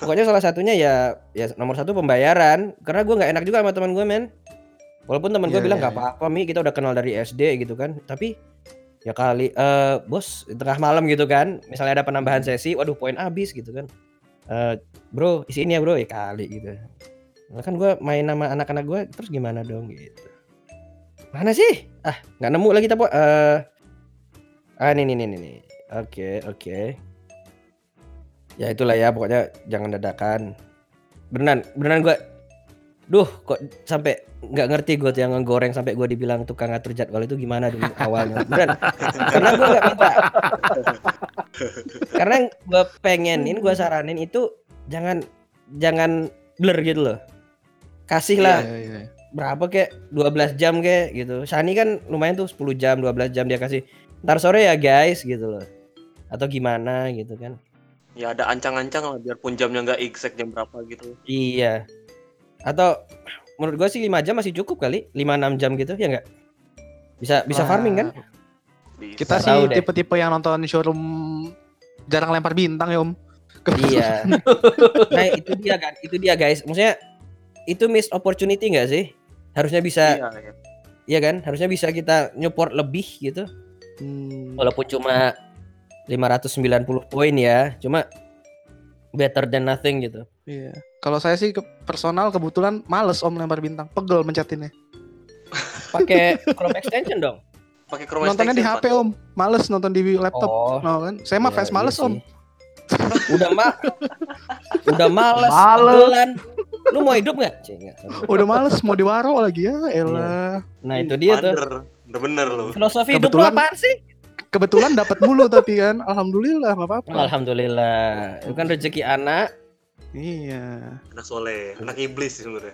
S8: Pokoknya salah satunya ya ya nomor satu pembayaran karena gua nggak enak juga sama teman gue men. Walaupun teman gue
S5: Iya,
S8: bilang
S5: iya,
S8: nggak apa-apa mi kita udah kenal dari SD gitu kan. Tapi ya kali eh bos tengah malam gitu kan. Misalnya ada penambahan sesi, waduh poin habis gitu kan. Eh bro isi ini ya bro ya kali gitu. Nah, kan gue main sama anak-anak gue terus gimana dong gitu. Mana sih? Ah nggak nemu lagi tapi eh ah ini nih nih nih, nih. Oke oke. Ya itulah ya pokoknya jangan dadakan. Beneran beneran gue. Duh kok sampai nggak ngerti gue tuh yang ngegoreng sampai gue dibilang tukang ngatur jadwal itu gimana dulu awalnya. Beneran. Karena gue nggak minta. Karena gue pengenin gue saranin itu jangan jangan blur gitu loh. Kasih lah
S5: Iya, iya, iya.
S8: berapa kek 12 jam kek gitu. Shani kan lumayan tuh 10 jam 12 jam dia kasih. Ntar sore ya guys gitu loh. Atau gimana gitu kan.
S7: Ya ada ancang-ancang lah biarpun jamnya nggak exact jam berapa gitu.
S8: Iya. Atau menurut gua sih 5 jam masih cukup kali. 5 6 jam gitu ya enggak? Bisa bisa
S5: Wah,
S8: farming kan?
S7: Bisa.
S5: Kita
S8: Nggak
S5: sih tipe-tipe yang nonton showroom jarang lempar bintang ya Om.
S8: iya. Nah, itu dia kan. Itu dia guys. Maksudnya itu miss opportunity enggak sih? Harusnya bisa
S7: Iya, iya.
S8: Iya kan? Harusnya bisa kita nyupport lebih gitu.
S5: Hmm,
S8: Walaupun cuma 590 poin ya, cuma better than nothing gitu.
S5: iya. Kalau saya sih ke personal kebetulan males Om lempar bintang, pegel mencetinnya.
S8: Pakai Chrome extension dong.
S7: Pakai Chrome
S5: Nontonnya di
S7: extension,
S5: HP
S7: Pak.
S5: Om, males nonton di laptop.
S8: Oh,
S5: No, kan? Saya mah
S8: iya,
S5: fans
S8: iya
S5: males Om.
S8: Udah ma Udah males,
S4: Males.
S8: pegelan. Lu mau hidup nggak? Cih.
S5: Udah males mau diwaro lagi ya, elah.
S8: Nah, itu dia tuh.
S7: Bener, udah bener loh.
S8: Filosofi hidup lu
S5: Kebetulan-
S8: apaan sih?
S5: Kebetulan dapat mulu tapi kan, alhamdulillah nggak apa-apa.
S8: Alhamdulillah. Itu kan rezeki anak.
S5: Iya,
S7: Anak soleh, anak iblis sebenarnya.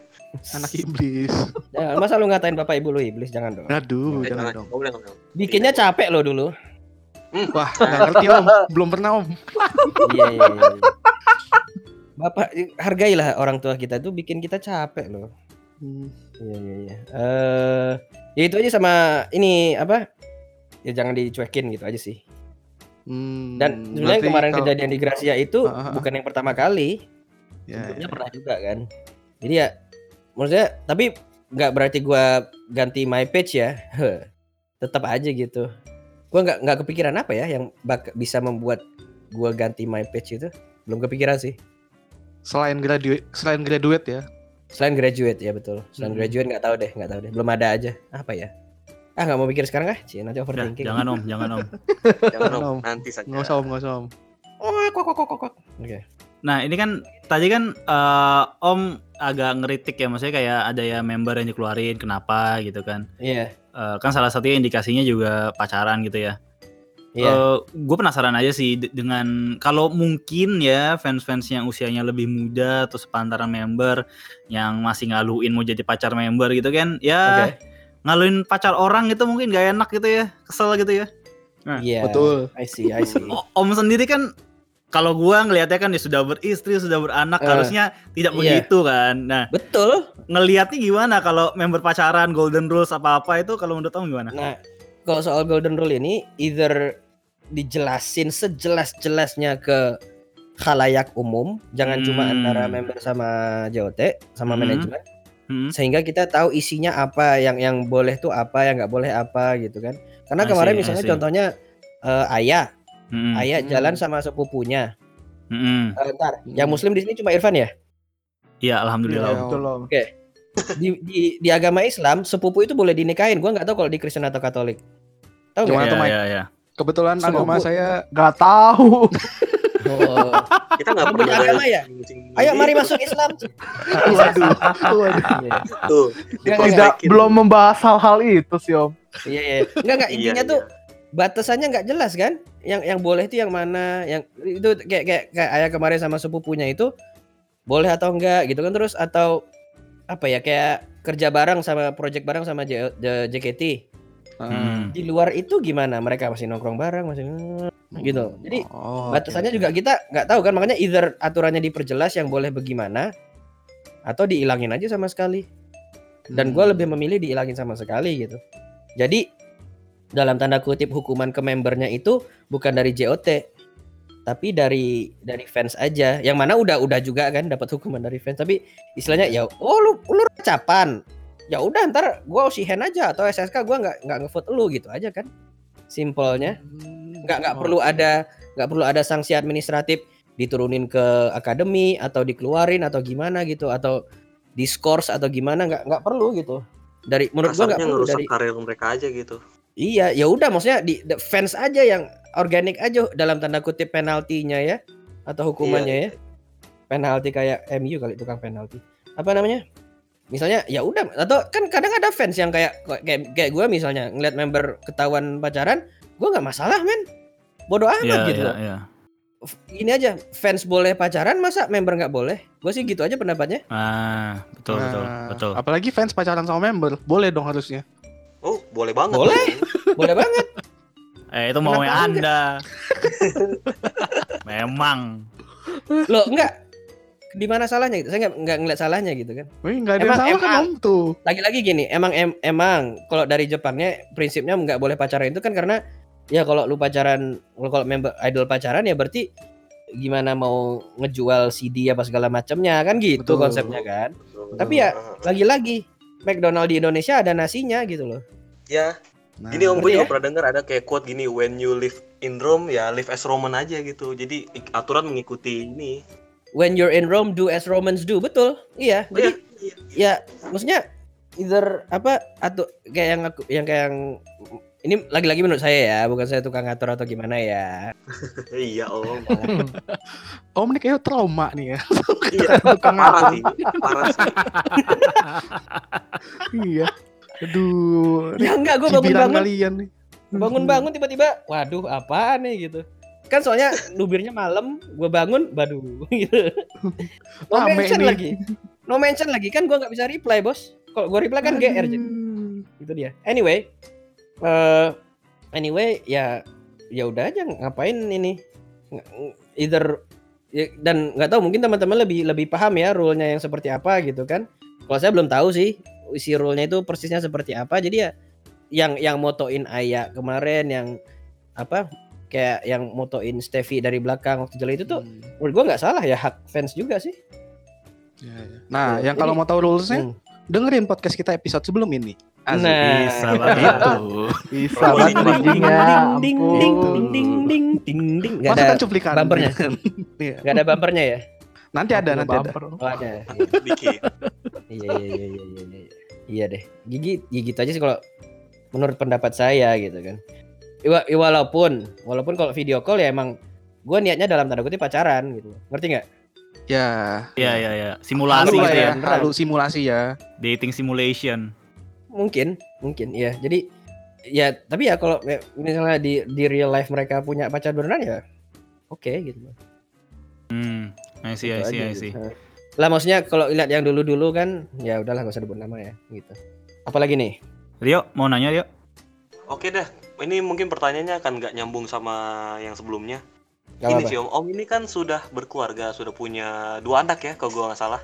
S5: anak iblis.
S8: Jangan masa lu ngatain bapak ibu lu iblis jangan dong.
S5: Aduh,
S7: Eh,
S5: jangan
S7: jangan,
S5: dong.
S8: Bikinnya capek lo dulu.
S5: Wah, nggak ngerti Om, belum pernah Om.
S8: Iya iya iya. iya. Bapak hargailah orang tua kita itu bikin kita capek loh.
S5: Hmm,
S8: Iya iya iya. Eh ya itu aja sama ini apa? Ya jangan dicuekin gitu aja sih.
S5: hmm,
S8: Dan sebenarnya kemarin
S5: kalau-
S8: kejadian di Gracia itu
S5: ah, ah.
S8: bukan yang pertama kali.
S5: Ya,
S8: Sebelumnya
S5: ya.
S8: pernah juga kan. Jadi ya maksudnya tapi nggak berarti gua ganti my page ya. Tetap aja gitu. Gua nggak nggak kepikiran apa ya yang bak- bisa membuat gua ganti my page itu. Belum kepikiran sih.
S5: Selain graduate, selain graduate ya.
S8: Selain graduate ya betul. Selain
S5: Hmm.
S8: graduate nggak tahu deh, nggak tahu deh. Belum ada aja. Apa ya? Ah nggak mau pikir sekarang ah? Cie, nanti
S6: Ya,
S8: overthinking.
S6: jangan om, jangan om.
S7: Jangan
S5: Om.
S7: nanti saja.
S5: Nggak usah Om, nggak usah Om.
S8: Oh, kok kok kok kok, kok. Oke.
S6: Nah ini kan tadi kan eh, Om agak ngeritik ya, maksudnya kayak ada ya member yang dikeluarin, kenapa gitu kan?
S8: Iya.
S6: eh, kan salah satunya indikasinya juga pacaran gitu ya.
S8: Iya.
S6: gue penasaran aja sih de- dengan kalau mungkin ya fans-fans yang usianya lebih muda atau sepantaran member yang masih ngaluin mau jadi pacar member gitu kan ya
S8: Oke.
S6: Ngaluin pacar orang itu mungkin gak enak gitu ya kesel gitu ya
S8: Iya.
S5: Betul.
S8: I see, I see.
S6: Om sendiri kan kalau gua ngelihatnya kan dia sudah beristri sudah beranak
S8: Eh,
S6: harusnya tidak
S8: iya.
S6: begitu kan nah
S8: Betul.
S6: ngelihatnya gimana kalau member pacaran golden rules apa apa itu kalau menurut om gimana
S8: Nah, kalau soal golden rule ini either dijelasin sejelas-jelasnya ke khalayak umum, jangan cuma
S6: Hmm.
S8: antara member sama JOT sama
S6: Hmm.
S8: manajemen,
S6: Hmm?
S8: sehingga kita tahu isinya apa, yang yang boleh tuh apa, yang nggak boleh apa gitu kan. Karena
S6: I
S8: kemarin misalnya
S6: see.
S8: contohnya eh, ayah,
S6: Hmm.
S8: ayah
S4: Hmm.
S8: jalan sama sepupunya.
S6: Hmm.
S8: Eh, ntar, yang muslim di sini cuma Irfan ya?
S6: Iya alhamdulillah Om.
S4: betul om.
S8: Di, di di agama Islam sepupu itu boleh dinikahin. Gua nggak tahu kalau di Kristen atau Katolik. Tahu nggak?
S6: Iya,
S5: Mike?
S6: iya, iya.
S5: Kebetulan
S4: Sepupu.
S5: agama saya
S4: Gak tahu.
S8: Oh.
S7: Kita nggak pernah
S8: agama ya? Ayo mari masuk Islam.
S4: Waduh. Waduh.
S8: Iya.
S7: tuh.
S8: Nggak,
S4: Tidak belum membahas hal-hal itu sih om.
S8: Iya, iya. Enggak enggak
S7: Iya,
S8: intinya
S7: iya.
S8: tuh batasannya nggak jelas kan? Yang yang boleh itu yang mana? Yang itu kayak kayak kayak ayah kemarin sama sepupunya itu boleh atau enggak gitu kan terus atau apa ya kayak kerja bareng sama project bareng sama J- J- JKT.
S6: Hmm.
S8: Di luar itu gimana? Mereka masih nongkrong bareng masih gitu. Jadi
S5: Oh,
S8: batasannya juga kita nggak tahu kan makanya either aturannya diperjelas yang boleh bagaimana atau dihilangin aja sama sekali dan
S5: Hmm.
S8: gue lebih memilih dihilangin sama sekali gitu jadi dalam tanda kutip hukuman ke membernya itu bukan dari JOT tapi dari dari fans aja yang mana udah udah juga kan dapat hukuman dari fans tapi istilahnya ya oh lu lu capan ya udah ntar gue usihen aja atau SSK gue nggak nggak ngevote lu gitu aja kan. Simpelnya. Nggak nggak perlu ada nggak perlu ada sanksi administratif diturunin ke akademi atau dikeluarin atau gimana gitu atau diskors atau gimana nggak nggak perlu gitu. Dari menurut gua nggak perlu dari
S7: karir mereka aja gitu.
S8: iya ya udah maksudnya di the fans aja yang organik aja dalam tanda kutip penaltinya ya atau hukumannya ya. Penalti kayak MU kali tukang penalti. Apa namanya misalnya ya udah atau kan kadang ada fans yang kayak kayak kayak gue misalnya ngeliat member ketahuan pacaran gue nggak masalah men bodoh amat
S6: Iya,
S8: gitu
S6: iya,
S8: loh
S6: iya.
S8: ini aja fans boleh pacaran masa member nggak boleh gue sih gitu aja pendapatnya
S6: Ah, betul, betul,
S5: Nah,
S6: betul.
S5: Apalagi fans pacaran sama member, boleh dong harusnya.
S7: Oh, boleh banget.
S8: Boleh. boleh banget
S6: Eh, itu maunya Anda. Memang.
S8: loh enggak di mana salahnya gitu saya nggak nggak ngeliat salahnya gitu kan
S5: Wih, nggak ada yang
S8: Emang-
S5: salah kan
S8: emang-
S5: om tuh.
S8: lagi-lagi gini emang em- emang kalau dari Jepangnya prinsipnya nggak boleh pacaran itu kan karena ya kalau lu pacaran kalau member idol pacaran ya berarti gimana mau ngejual CD apa segala macamnya kan gitu
S5: Betul.
S8: konsepnya kan tapi ya lagi-lagi McDonald di Indonesia ada nasinya gitu loh
S7: Ya,
S5: Nah,
S7: gini om gue juga
S8: ya?
S7: pernah dengar ada kayak quote gini, when you live in Rome ya live as Roman aja gitu. Jadi aturan mengikuti ini.
S8: When you're in Rome do as Romans do betul iya
S7: Oh,
S8: jadi
S7: iya,
S8: ya maksudnya either apa atau kayak yang aku yang kayak yang ini lagi-lagi menurut saya ya bukan saya tukang ngatur atau gimana ya
S7: iya om.
S5: Om ini kayak trauma nih ya.
S7: iya,
S5: Tukang
S7: parah
S5: ngatur.
S7: sih, parah sih.
S5: iya. Aduh.
S8: ya enggak gue bangun-bangun
S5: kalian nih.
S8: bangun-bangun tiba-tiba waduh apa nih gitu kan soalnya lubirnya malam gue bangun baduh gitu. No mention
S5: nih.
S8: lagi. No mention lagi kan gue nggak bisa reply bos. Kalau gue reply kan GR jadi. Itu dia. Anyway eh anyway ya ya udah aja ngapain ini? Either ya, dan nggak tahu mungkin teman-teman lebih lebih paham ya rule-nya yang seperti apa gitu kan. Kalau saya belum tahu sih isi rule-nya itu persisnya seperti apa. Jadi ya yang yang motoin Ayah kemarin yang apa kayak yang motoin Steffi dari belakang waktu jalan itu tuh
S5: Hmm.
S8: menurut gua nggak salah ya hak fans juga sih
S5: Iya, iya. Nah,
S8: Tuh,
S5: yang kalau mau tahu rulesnya,
S8: Hmm.
S5: dengerin podcast kita episode sebelum ini. Asik.
S8: Nah,
S6: Bisa banget
S5: gitu.
S6: tuh.
S4: Bisa
S7: Promosi
S4: banget
S7: ding,
S4: bridgingnya.
S8: ding ding ding ding ding ding ding nggak ada
S5: cuplikan.
S8: bumpernya.
S5: Iya.
S8: nggak ada bumpernya ya
S5: Nanti ada, nanti ada.
S8: Oh ada
S7: Dikit.
S8: iya iya iya iya iya iya iya deh gigi ya gitu aja sih kalau menurut pendapat saya gitu kan walaupun walaupun kalau video call ya emang gue niatnya dalam tanda kutip pacaran gitu ngerti nggak
S5: Ya.
S6: Iya, iya, iya.
S5: Halu
S6: Simulasi
S5: lah
S6: gitu
S5: ya,
S6: ya.
S5: halu simulasi ya.
S6: Dating simulation.
S8: mungkin mungkin ya jadi ya tapi ya kalau ya, misalnya di di real life mereka punya pacar beneran ya oke gitu
S6: Hmm, I see, I
S8: Gitu
S6: see,
S8: aja
S6: I
S8: gitu.
S6: see.
S8: Nah. lah maksudnya kalau lihat yang dulu-dulu kan ya udahlah gak usah sebut nama ya gitu apalagi nih
S6: Rio, mau nanya Rio?
S7: Oke deh, ini mungkin pertanyaannya akan nggak nyambung sama yang sebelumnya.
S8: Gak
S7: ini
S8: apa-apa.
S7: sih om, om ini kan sudah berkeluarga, sudah punya dua anak ya, kalau gua nggak salah.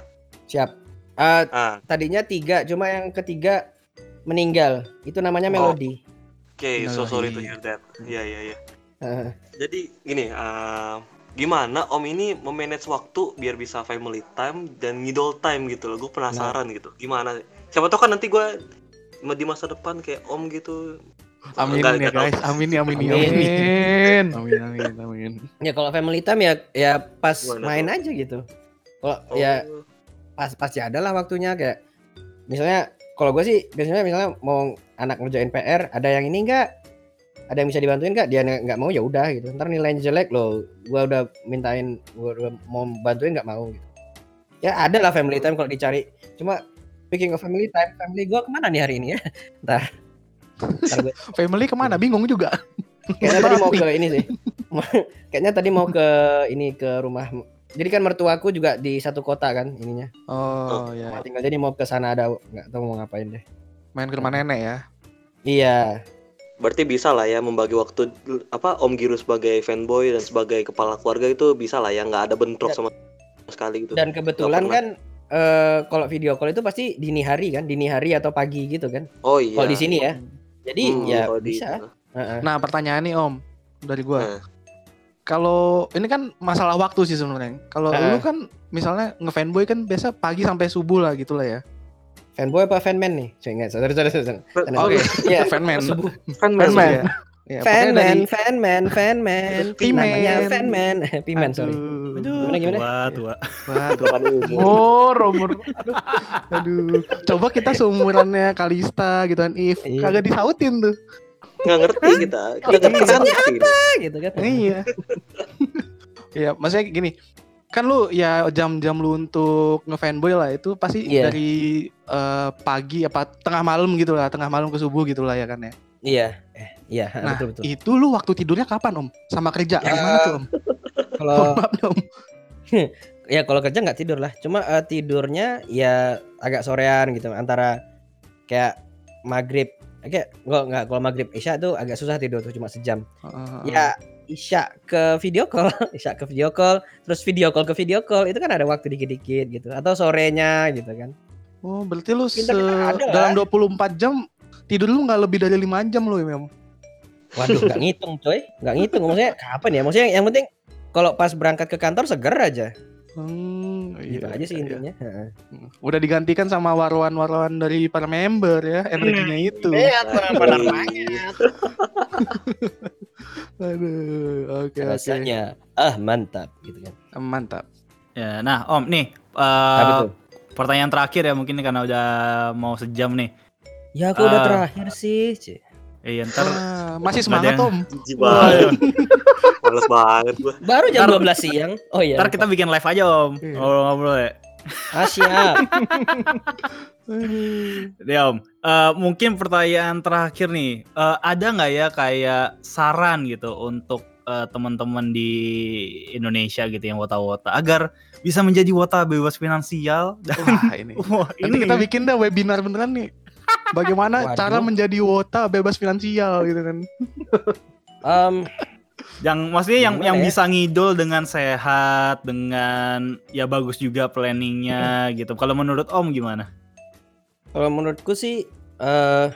S8: siap Eh,
S7: Ah,
S8: tadinya tiga cuma yang ketiga meninggal itu namanya
S7: Oh.
S8: melodi
S7: oke, so sorry to hear that. Iya iya iya.
S8: Heeh.
S7: Jadi gini, eh, gimana om ini memanage waktu biar bisa family time dan middle time gitu loh. Gue penasaran gitu. Gimana? Siapa tahu kan nanti gue di masa depan kayak om gitu.
S5: Amin ya guys, amin ya, amin ya,
S8: Amin.
S5: amin, amin, amin, amin.
S8: ya kalau family time ya ya pas
S7: Gimana
S8: main
S7: tuh?
S8: aja gitu. Kalau
S7: Oh,
S8: ya pas pasti ada lah waktunya kayak misalnya kalau gue sih biasanya misalnya mau anak ngerjain PR ada yang ini enggak ada yang bisa dibantuin nggak? Dia nggak nggak mau ya udah gitu. Ntar nilainya jelek loh. Gue udah mintain gue udah mau bantuin nggak mau gitu. Ya ada lah family time kalau dicari. Cuma speaking of family time family gue ke mana nih hari ini ya? Ntar
S5: Family ke mana? Bingung juga.
S8: kayaknya tadi mau ke ini sih. Kayaknya tadi mau ke ini ke rumah. Jadi kan mertuaku juga di satu kota kan ininya.
S5: Oh ya,
S8: Rumah tinggal. Jadi mau ke sana ada nggak tahu mau ngapain deh.
S5: Main ke rumah nenek ya.
S8: iya.
S7: Berarti bisa lah ya membagi waktu apa Om Giru sebagai fanboy dan sebagai kepala keluarga itu bisa lah ya. Nggak ada bentrok sama sekali gitu.
S8: dan kebetulan kan eh kalau video call itu pasti dini hari kan? Dini hari atau pagi gitu kan?
S7: Oh iya.
S8: kalau di sini ya jadi
S7: Hmm,
S8: ya
S7: kalau di-
S8: bisa Heeh.
S5: Nah pertanyaan nih Om dari gua.
S7: Nah.
S5: Kalau ini kan masalah waktu sih sebenarnya. Kalau
S8: Heeh.
S5: lu kan misalnya ngefanboy kan biasa pagi sampai subuh lah gitu lah ya.
S8: fanboy apa fanman nih saya ingat sorry sorry.
S5: Oke,
S8: Iya,
S5: fanman.
S8: subuh.
S7: Fanman.
S5: Fanman. Ya, pokoknya
S8: fanman
S5: dari
S8: fanman fanman
S5: Pimen.
S8: namanya fanman pimen sorry
S5: Aduh,
S8: Gimana, gimana?
S6: Tua, tua.
S5: Waduh. Oh, umur. Aduh. Coba kita seumurannya Kalista gitu kan, If.
S8: Iya.
S5: Kagak disautin tuh.
S7: Nggak ngerti kita. Kita
S8: Maksudnya
S7: ngerti.
S8: Ah, gitu kan
S5: Iya. Iya, maksudnya gini. Kan lu ya jam-jam lu untuk ngefanboy lah itu pasti
S8: Iya.
S5: dari eh, pagi apa tengah malam gitu lah, tengah malam ke subuh gitu lah ya kan ya.
S8: iya eh, iya
S5: Nah,
S8: betul betul
S5: itu lu waktu tidurnya kapan, Om? Sama kerja
S8: Ya.
S5: gimana tuh, Om?
S8: kalau
S5: Maaf, Om.
S8: ya kalau kerja nggak tidur lah cuma eh, tidurnya ya agak sorean gitu antara kayak maghrib kayak nggak nggak kalau maghrib isya tuh agak susah tidur tuh cuma sejam
S5: Heeh.
S8: ya isya ke video call isya ke video call terus video call ke video call itu kan ada waktu dikit-dikit gitu atau sorenya gitu kan
S5: Oh, berarti lu se- dalam 24 jam tidur lu nggak lebih dari 5 jam lu ya, Om?
S8: Waduh nggak ngitung coy nggak ngitung maksudnya kapan ya maksudnya yang penting kalau pas berangkat ke kantor seger aja
S5: Hmm,
S8: gitu
S5: iya,
S8: aja sih
S5: iya.
S8: intinya Heeh.
S5: Udah digantikan sama warwan-warwan dari para member ya, energinya itu.
S8: Iya, benar-benar
S7: Iya.
S8: banget.
S5: Aduh, oke oke.
S8: rasanya ah mantap gitu kan
S5: Mantap.
S6: Ya, nah Om nih eh,
S8: Apa tuh?
S6: pertanyaan terakhir ya mungkin karena udah mau sejam nih.
S8: Ya aku udah
S6: Ah.
S8: terakhir sih.
S6: Iya ntar
S5: Ah, masih semangat,
S6: yang-
S5: Om.
S7: Jijik banget. Males banget gua.
S8: Baru jam
S6: Ntar-
S8: 12 siang. Oh iya.
S6: ntar kita bikin live aja Om.
S5: Iya.
S6: Ngobrol-ngobrol ya.
S8: Ah, siap.
S6: Ya Om, Eh, mungkin pertanyaan terakhir nih, Eh, ada nggak ya kayak saran gitu untuk eh, teman-teman di Indonesia gitu yang wota-wota agar bisa menjadi wota bebas finansial?
S5: Wah, ini.
S6: Wah,
S5: Nanti kita bikin dah webinar beneran nih. Bagaimana
S8: Waduh.
S5: cara menjadi wota bebas finansial gitu kan.
S8: Em,
S6: yang maksudnya yang
S8: Gimana
S6: yang
S8: ya?
S6: bisa ngidol dengan sehat, dengan ya bagus juga planningnya gitu. Kalau menurut Om gimana?
S8: kalau menurutku sih eh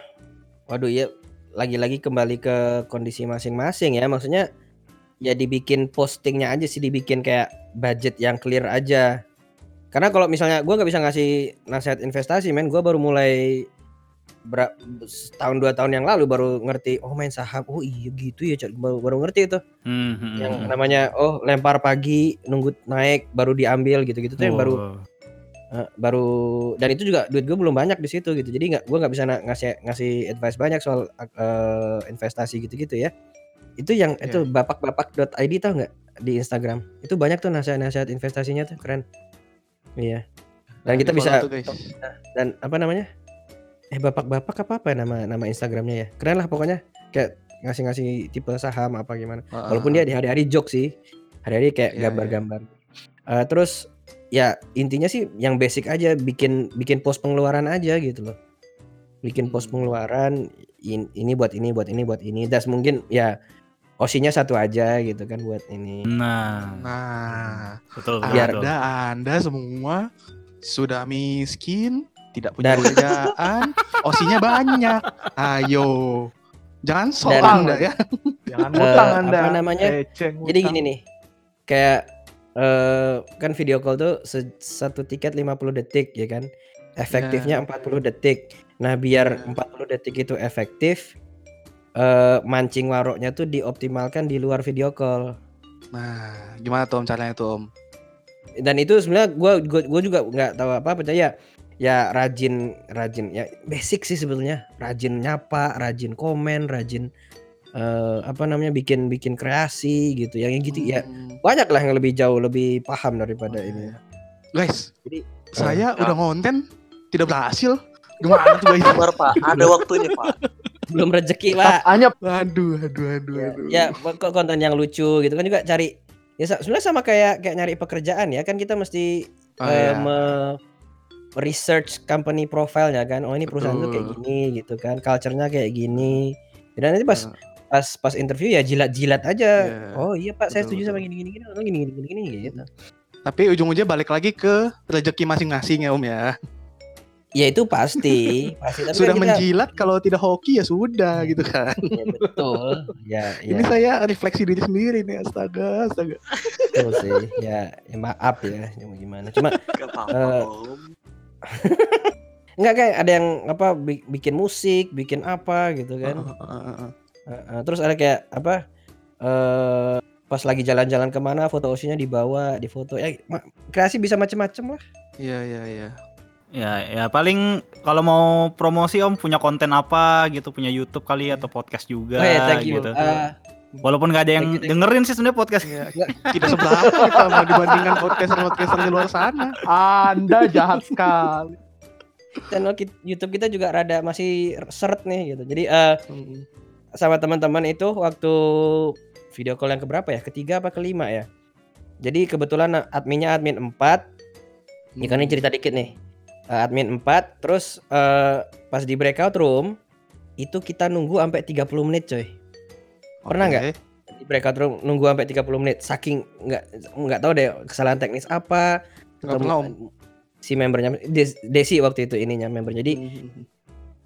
S8: waduh ya lagi-lagi kembali ke kondisi masing-masing ya. Maksudnya ya dibikin postingnya aja sih dibikin kayak budget yang clear aja. Karena kalau misalnya gua nggak bisa ngasih nasihat investasi, men, gua baru mulai ber- setahun dua tahun yang lalu baru ngerti oh main saham. Oh iya gitu ya baru baru ngerti itu.
S6: Hmm, hmm,
S8: yang
S6: hmm.
S8: namanya oh lempar pagi nunggu naik baru diambil gitu-gitu tuh yang baru
S6: Wow.
S8: eh, baru dan itu juga duit gue belum banyak di situ gitu. Jadi nggak gue nggak bisa na- ngasih ngasih advice banyak soal eh, investasi gitu-gitu ya. Itu yang itu bapak-bapak.id tau nggak di Instagram? Itu banyak tuh nasihat-nasihat investasinya tuh keren. Iya. Dan kita
S5: Di-follow
S8: bisa dan apa namanya eh bapak-bapak apa apa ya nama nama Instagramnya ya? Keren lah pokoknya. Kayak ngasih-ngasih tipe saham apa gimana. Walaupun dia di hari-hari joke sih. Hari-hari kayak
S5: Iya, iya.
S8: gambar-gambar. Eh, terus ya intinya sih yang basic aja bikin bikin post pengeluaran aja gitu loh. Bikin post
S5: Hmm.
S8: pengeluaran in- ini buat ini buat ini buat ini. Das mungkin ya osinya satu aja gitu kan buat ini.
S6: Nah,
S5: Nah,
S6: betul betul.
S8: Biar-
S6: betul.
S5: Anda Anda semua sudah miskin, tidak punya
S8: Dan-
S5: pekerjaan, osinya banyak. Ayo. Jangan sok
S8: Dan-
S5: Anda ya.
S4: Jangan
S8: Eh,
S4: ngutang Anda.
S8: apa namanya?
S4: Eceng
S8: Jadi gini nih, kayak eh kan video call tuh satu tiket 50 detik ya kan. Efektifnya 40 detik. Nah, biar
S5: Ya.
S8: 40 detik itu efektif eh mancing waroknya tuh dioptimalkan di luar video call.
S5: Nah, gimana tuh Om caranya tuh Om?
S8: Dan itu sebenarnya gua gua, gua juga nggak tahu apa percaya ya rajin rajin ya basic sih sebetulnya. Rajin nyapa, rajin komen, rajin eh apa namanya bikin bikin kreasi gitu. Yang gitu ya
S5: Hmm.
S8: banyak lah yang lebih jauh lebih paham daripada
S5: Oh,
S8: ini.
S5: Guys,
S8: Jadi
S5: saya
S7: ya.
S5: udah ngonten tidak berhasil. Gimana tuh guys?
S7: Sabar Pak, ada waktunya Pak.
S8: belum rezeki
S4: Ah,
S8: pak.
S4: Anyep.
S5: Aduh, aduh, aduh, aduh.
S8: ya kok konten yang lucu gitu kan juga cari ya sebenarnya sama kayak kayak nyari pekerjaan ya kan kita mesti
S5: Oh,
S8: eh,
S5: iya.
S8: me- research company profile-nya kan oh ini perusahaan tuh kayak
S5: Betul.
S8: gini gitu kan culture-nya kayak gini dan nanti pas
S5: Eh,
S8: pas pas interview ya jilat-jilat aja
S5: Iya.
S8: oh iya pak saya
S5: Betul,
S8: setuju sama
S5: betul.
S8: gini gini gini gini gini gini gini gitu
S5: Tapi ujung-ujungnya balik lagi ke rezeki masing-masing ya Om ya.
S8: ya itu pasti pasti tapi
S5: sudah
S8: kan kita,
S5: menjilat kalau tidak hoki ya sudah gitu kan.
S8: ya betul ya ya
S5: Ini saya refleksi diri sendiri nih, astaga, astaga.
S8: betul sih ya, ya maaf ya gimana cuma
S7: Gak apa-apa Om.
S8: Enggak kayak ada yang apa bi- bikin musik, bikin apa gitu kan.
S5: Heeh, heeh, heeh.
S8: Heeh, terus ada kayak apa eh pas lagi jalan-jalan ke mana foto osinya dibawa, difoto. Ya ma- kreasi bisa macem-macem lah.
S5: Iya, iya, iya.
S6: Ya, ya paling kalau mau promosi Om punya konten apa gitu, punya YouTube kali atau podcast juga
S8: oh ya thank you.
S6: gitu.
S8: Eh,
S6: Walaupun nggak ada yang dengerin sih sebenarnya podcast.
S5: Iya, Tidak seberapa kita mau dibandingkan podcaster-podcaster di luar sana.
S4: Anda jahat sekali.
S8: channel YouTube kita juga rada masih seret nih gitu. Jadi eh
S5: Hmm.
S8: sama teman-teman itu waktu video call yang keberapa ya? Ketiga apa kelima ya? Jadi kebetulan adminnya admin 4 Ya kan ini cerita dikit nih. Eh, admin 4 terus eh, pas di breakout room itu kita nunggu sampai 30 menit coy. Pernah nggak?
S5: Oke.
S8: Di breakout room nunggu sampai 30 menit saking nggak nggak tahu deh kesalahan teknis apa.
S5: Nggak pernah, Om.
S8: Si membernya Des- Desi waktu itu ininya member. Jadi
S5: Hmm.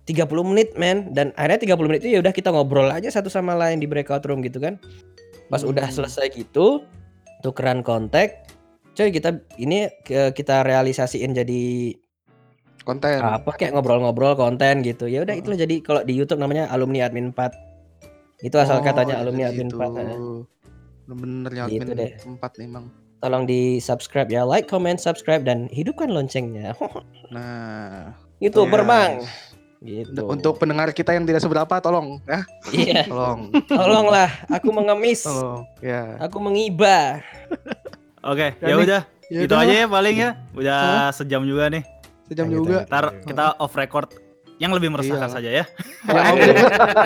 S8: 30 menit men dan akhirnya 30 menit itu ya udah kita ngobrol aja satu sama lain di breakout room gitu kan. Pas
S5: Hmm.
S8: udah selesai gitu tukeran kontak coy kita ini ke- kita realisasiin jadi
S5: Konten.
S8: apa kayak ngobrol-ngobrol konten gitu ya udah itulah jadi kalau di YouTube namanya alumni admin 4 itu asal
S5: Oh,
S8: katanya
S5: itu
S8: alumni admin
S5: gitu.
S8: 4 nah.
S5: Bener-bener ya
S8: Gitu
S5: admin
S8: deh.
S5: 4 memang.
S8: tolong di subscribe ya like comment subscribe dan hidupkan loncengnya
S5: Nah,
S8: youtuber
S5: Yes.
S8: bang gitu
S5: untuk pendengar kita yang tidak seberapa tolong ya,
S8: iya
S5: tolong.
S8: tolonglah aku mengemis
S5: Tolong. Ya.
S8: aku mengiba
S6: Oke,
S5: Ya
S6: ya udah.
S5: Ya
S6: Itu aja ya paling ya. Udah sejam juga nih.
S5: sejam
S8: Lanjut,
S5: juga.
S8: lanjut.
S6: Ntar kita off record yang lebih meresahkan
S5: Iya.
S6: saja ya.
S5: Ya, oke.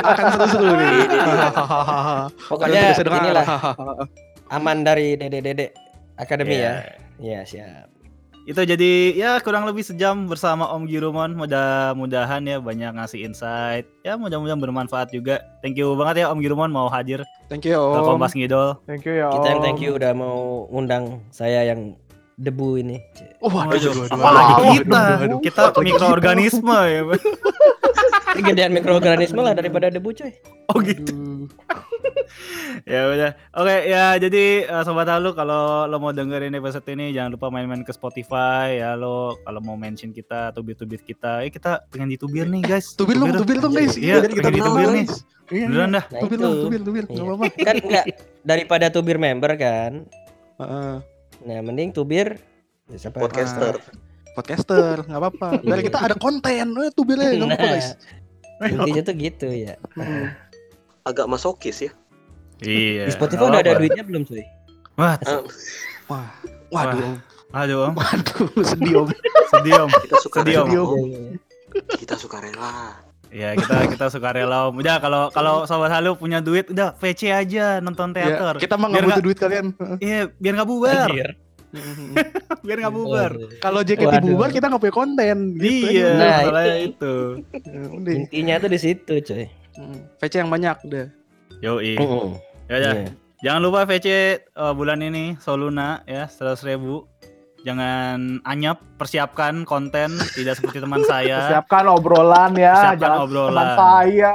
S5: akan seru-seru nih.
S8: pokoknya
S5: bisa dengar.
S8: inilah aman dari dede dede akademi
S6: Iya.
S8: ya iya siap
S6: Itu jadi ya kurang lebih sejam bersama Om Girumon. Mudah-mudahan ya banyak ngasih insight. Ya mudah-mudahan bermanfaat juga. Thank you banget ya Om Girumon mau hadir
S5: Thank you, Om.
S6: Kompas Ngidol.
S4: Thank you ya
S8: kita yang
S4: Om.
S8: thank you udah mau ngundang saya yang debu ini
S5: Oh, waduh,
S6: Waduh,
S5: waduh, waduh,
S6: apalagi
S5: waduh,
S6: kita.
S5: waduh, waduh.
S6: Kita mikroorganisme ya.
S8: Gedean mikroorganisme lah daripada debu coy
S6: Oh gitu.
S5: Aduh.
S6: ya udah oke ya jadi eh, sobat halu kalau lo mau dengerin episode ini jangan lupa main-main ke Spotify ya lo kalau mau mention kita tubir-tubir kita eh kita pengen ditubir nih guys
S5: Tubir dong, tubir dong guys.
S6: Iya,
S5: kita
S6: ditubir nih.
S5: guys. Iya,
S6: beneran dah
S8: nah
S5: Tubir dong, tubir, tubir.
S8: Iya.
S5: Enggak apa-apa.
S8: kan enggak daripada tubir member kan
S5: Heeh.
S8: Nah mending tubir ya siapa
S7: Podcaster.
S5: Podcaster, enggak apa-apa.
S8: Iya.
S5: kita ada konten, eh tubirnya enggak apa-apa,
S8: Nah.
S5: guys.
S8: intinya tuh gitu ya
S5: Hmm.
S7: Agak masokis ya.
S6: iya
S8: di Spotify
S6: nggak
S8: udah ada duitnya belum cuy
S6: wah
S5: Wah. Waduh, Om.
S6: aduh om
S5: waduh, sedih Om.
S6: sedih om
S7: Kita suka
S6: Sedih, Om.
S8: Iya, iya, iya.
S7: Kita suka rela.
S6: Ya kita kita suka rela om. Udah kalau kalau sobat halu punya duit udah VC aja nonton
S5: Ya,
S6: teater.
S5: kita mah nggak butuh duit kalian.
S6: Iya biar nggak bubar.
S8: Anjir.
S6: biar nggak bubar.
S5: Kalau JKT
S4: Waduh.
S5: bubar kita nggak punya konten. gitu.
S6: Iya,
S8: Nah,
S6: masalahnya itu.
S5: Ya.
S8: Intinya tuh di situ, coy.
S5: Hmm. VC yang banyak udah.
S6: Yoi.
S8: Heeh.
S6: Ya udah.
S8: Iya.
S6: Jangan lupa VC eh, bulan ini Soluna ya 100 ribu. Jangan anyap, persiapkan konten tidak seperti teman saya.
S4: Siapkan obrolan ya,
S6: Persiapkan
S4: jangan
S6: obrolan.
S4: teman saya.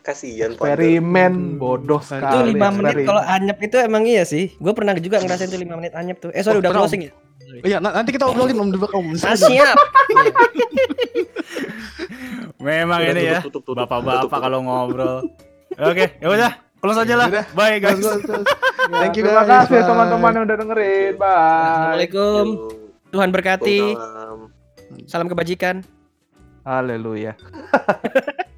S7: Kasihan
S4: Eksperimen bodoh
S8: Itu
S4: sekali.
S8: lima menit kalau anyep itu emang iya sih. Gue pernah juga ngerasain tuh lima menit anyep tuh. Eh sorry
S5: Oh,
S8: udah
S5: pernah,
S8: closing ya.
S5: Iya, na- nanti kita obrolin om belakang om.
S8: Ah, siap.
S6: Memang
S7: Udah,
S6: ini ya,
S7: tutup, tutup.
S6: bapak-bapak kalau ngobrol. Oke, ya udah, close aja lah. Bye guys.
S5: Terus, terus.
S4: Ya,
S5: Thank you,
S4: terima kasih teman-teman yang udah dengerin. Bye.
S8: Assalamualaikum. Tuhan berkati. Salam kebajikan.
S4: Haleluya.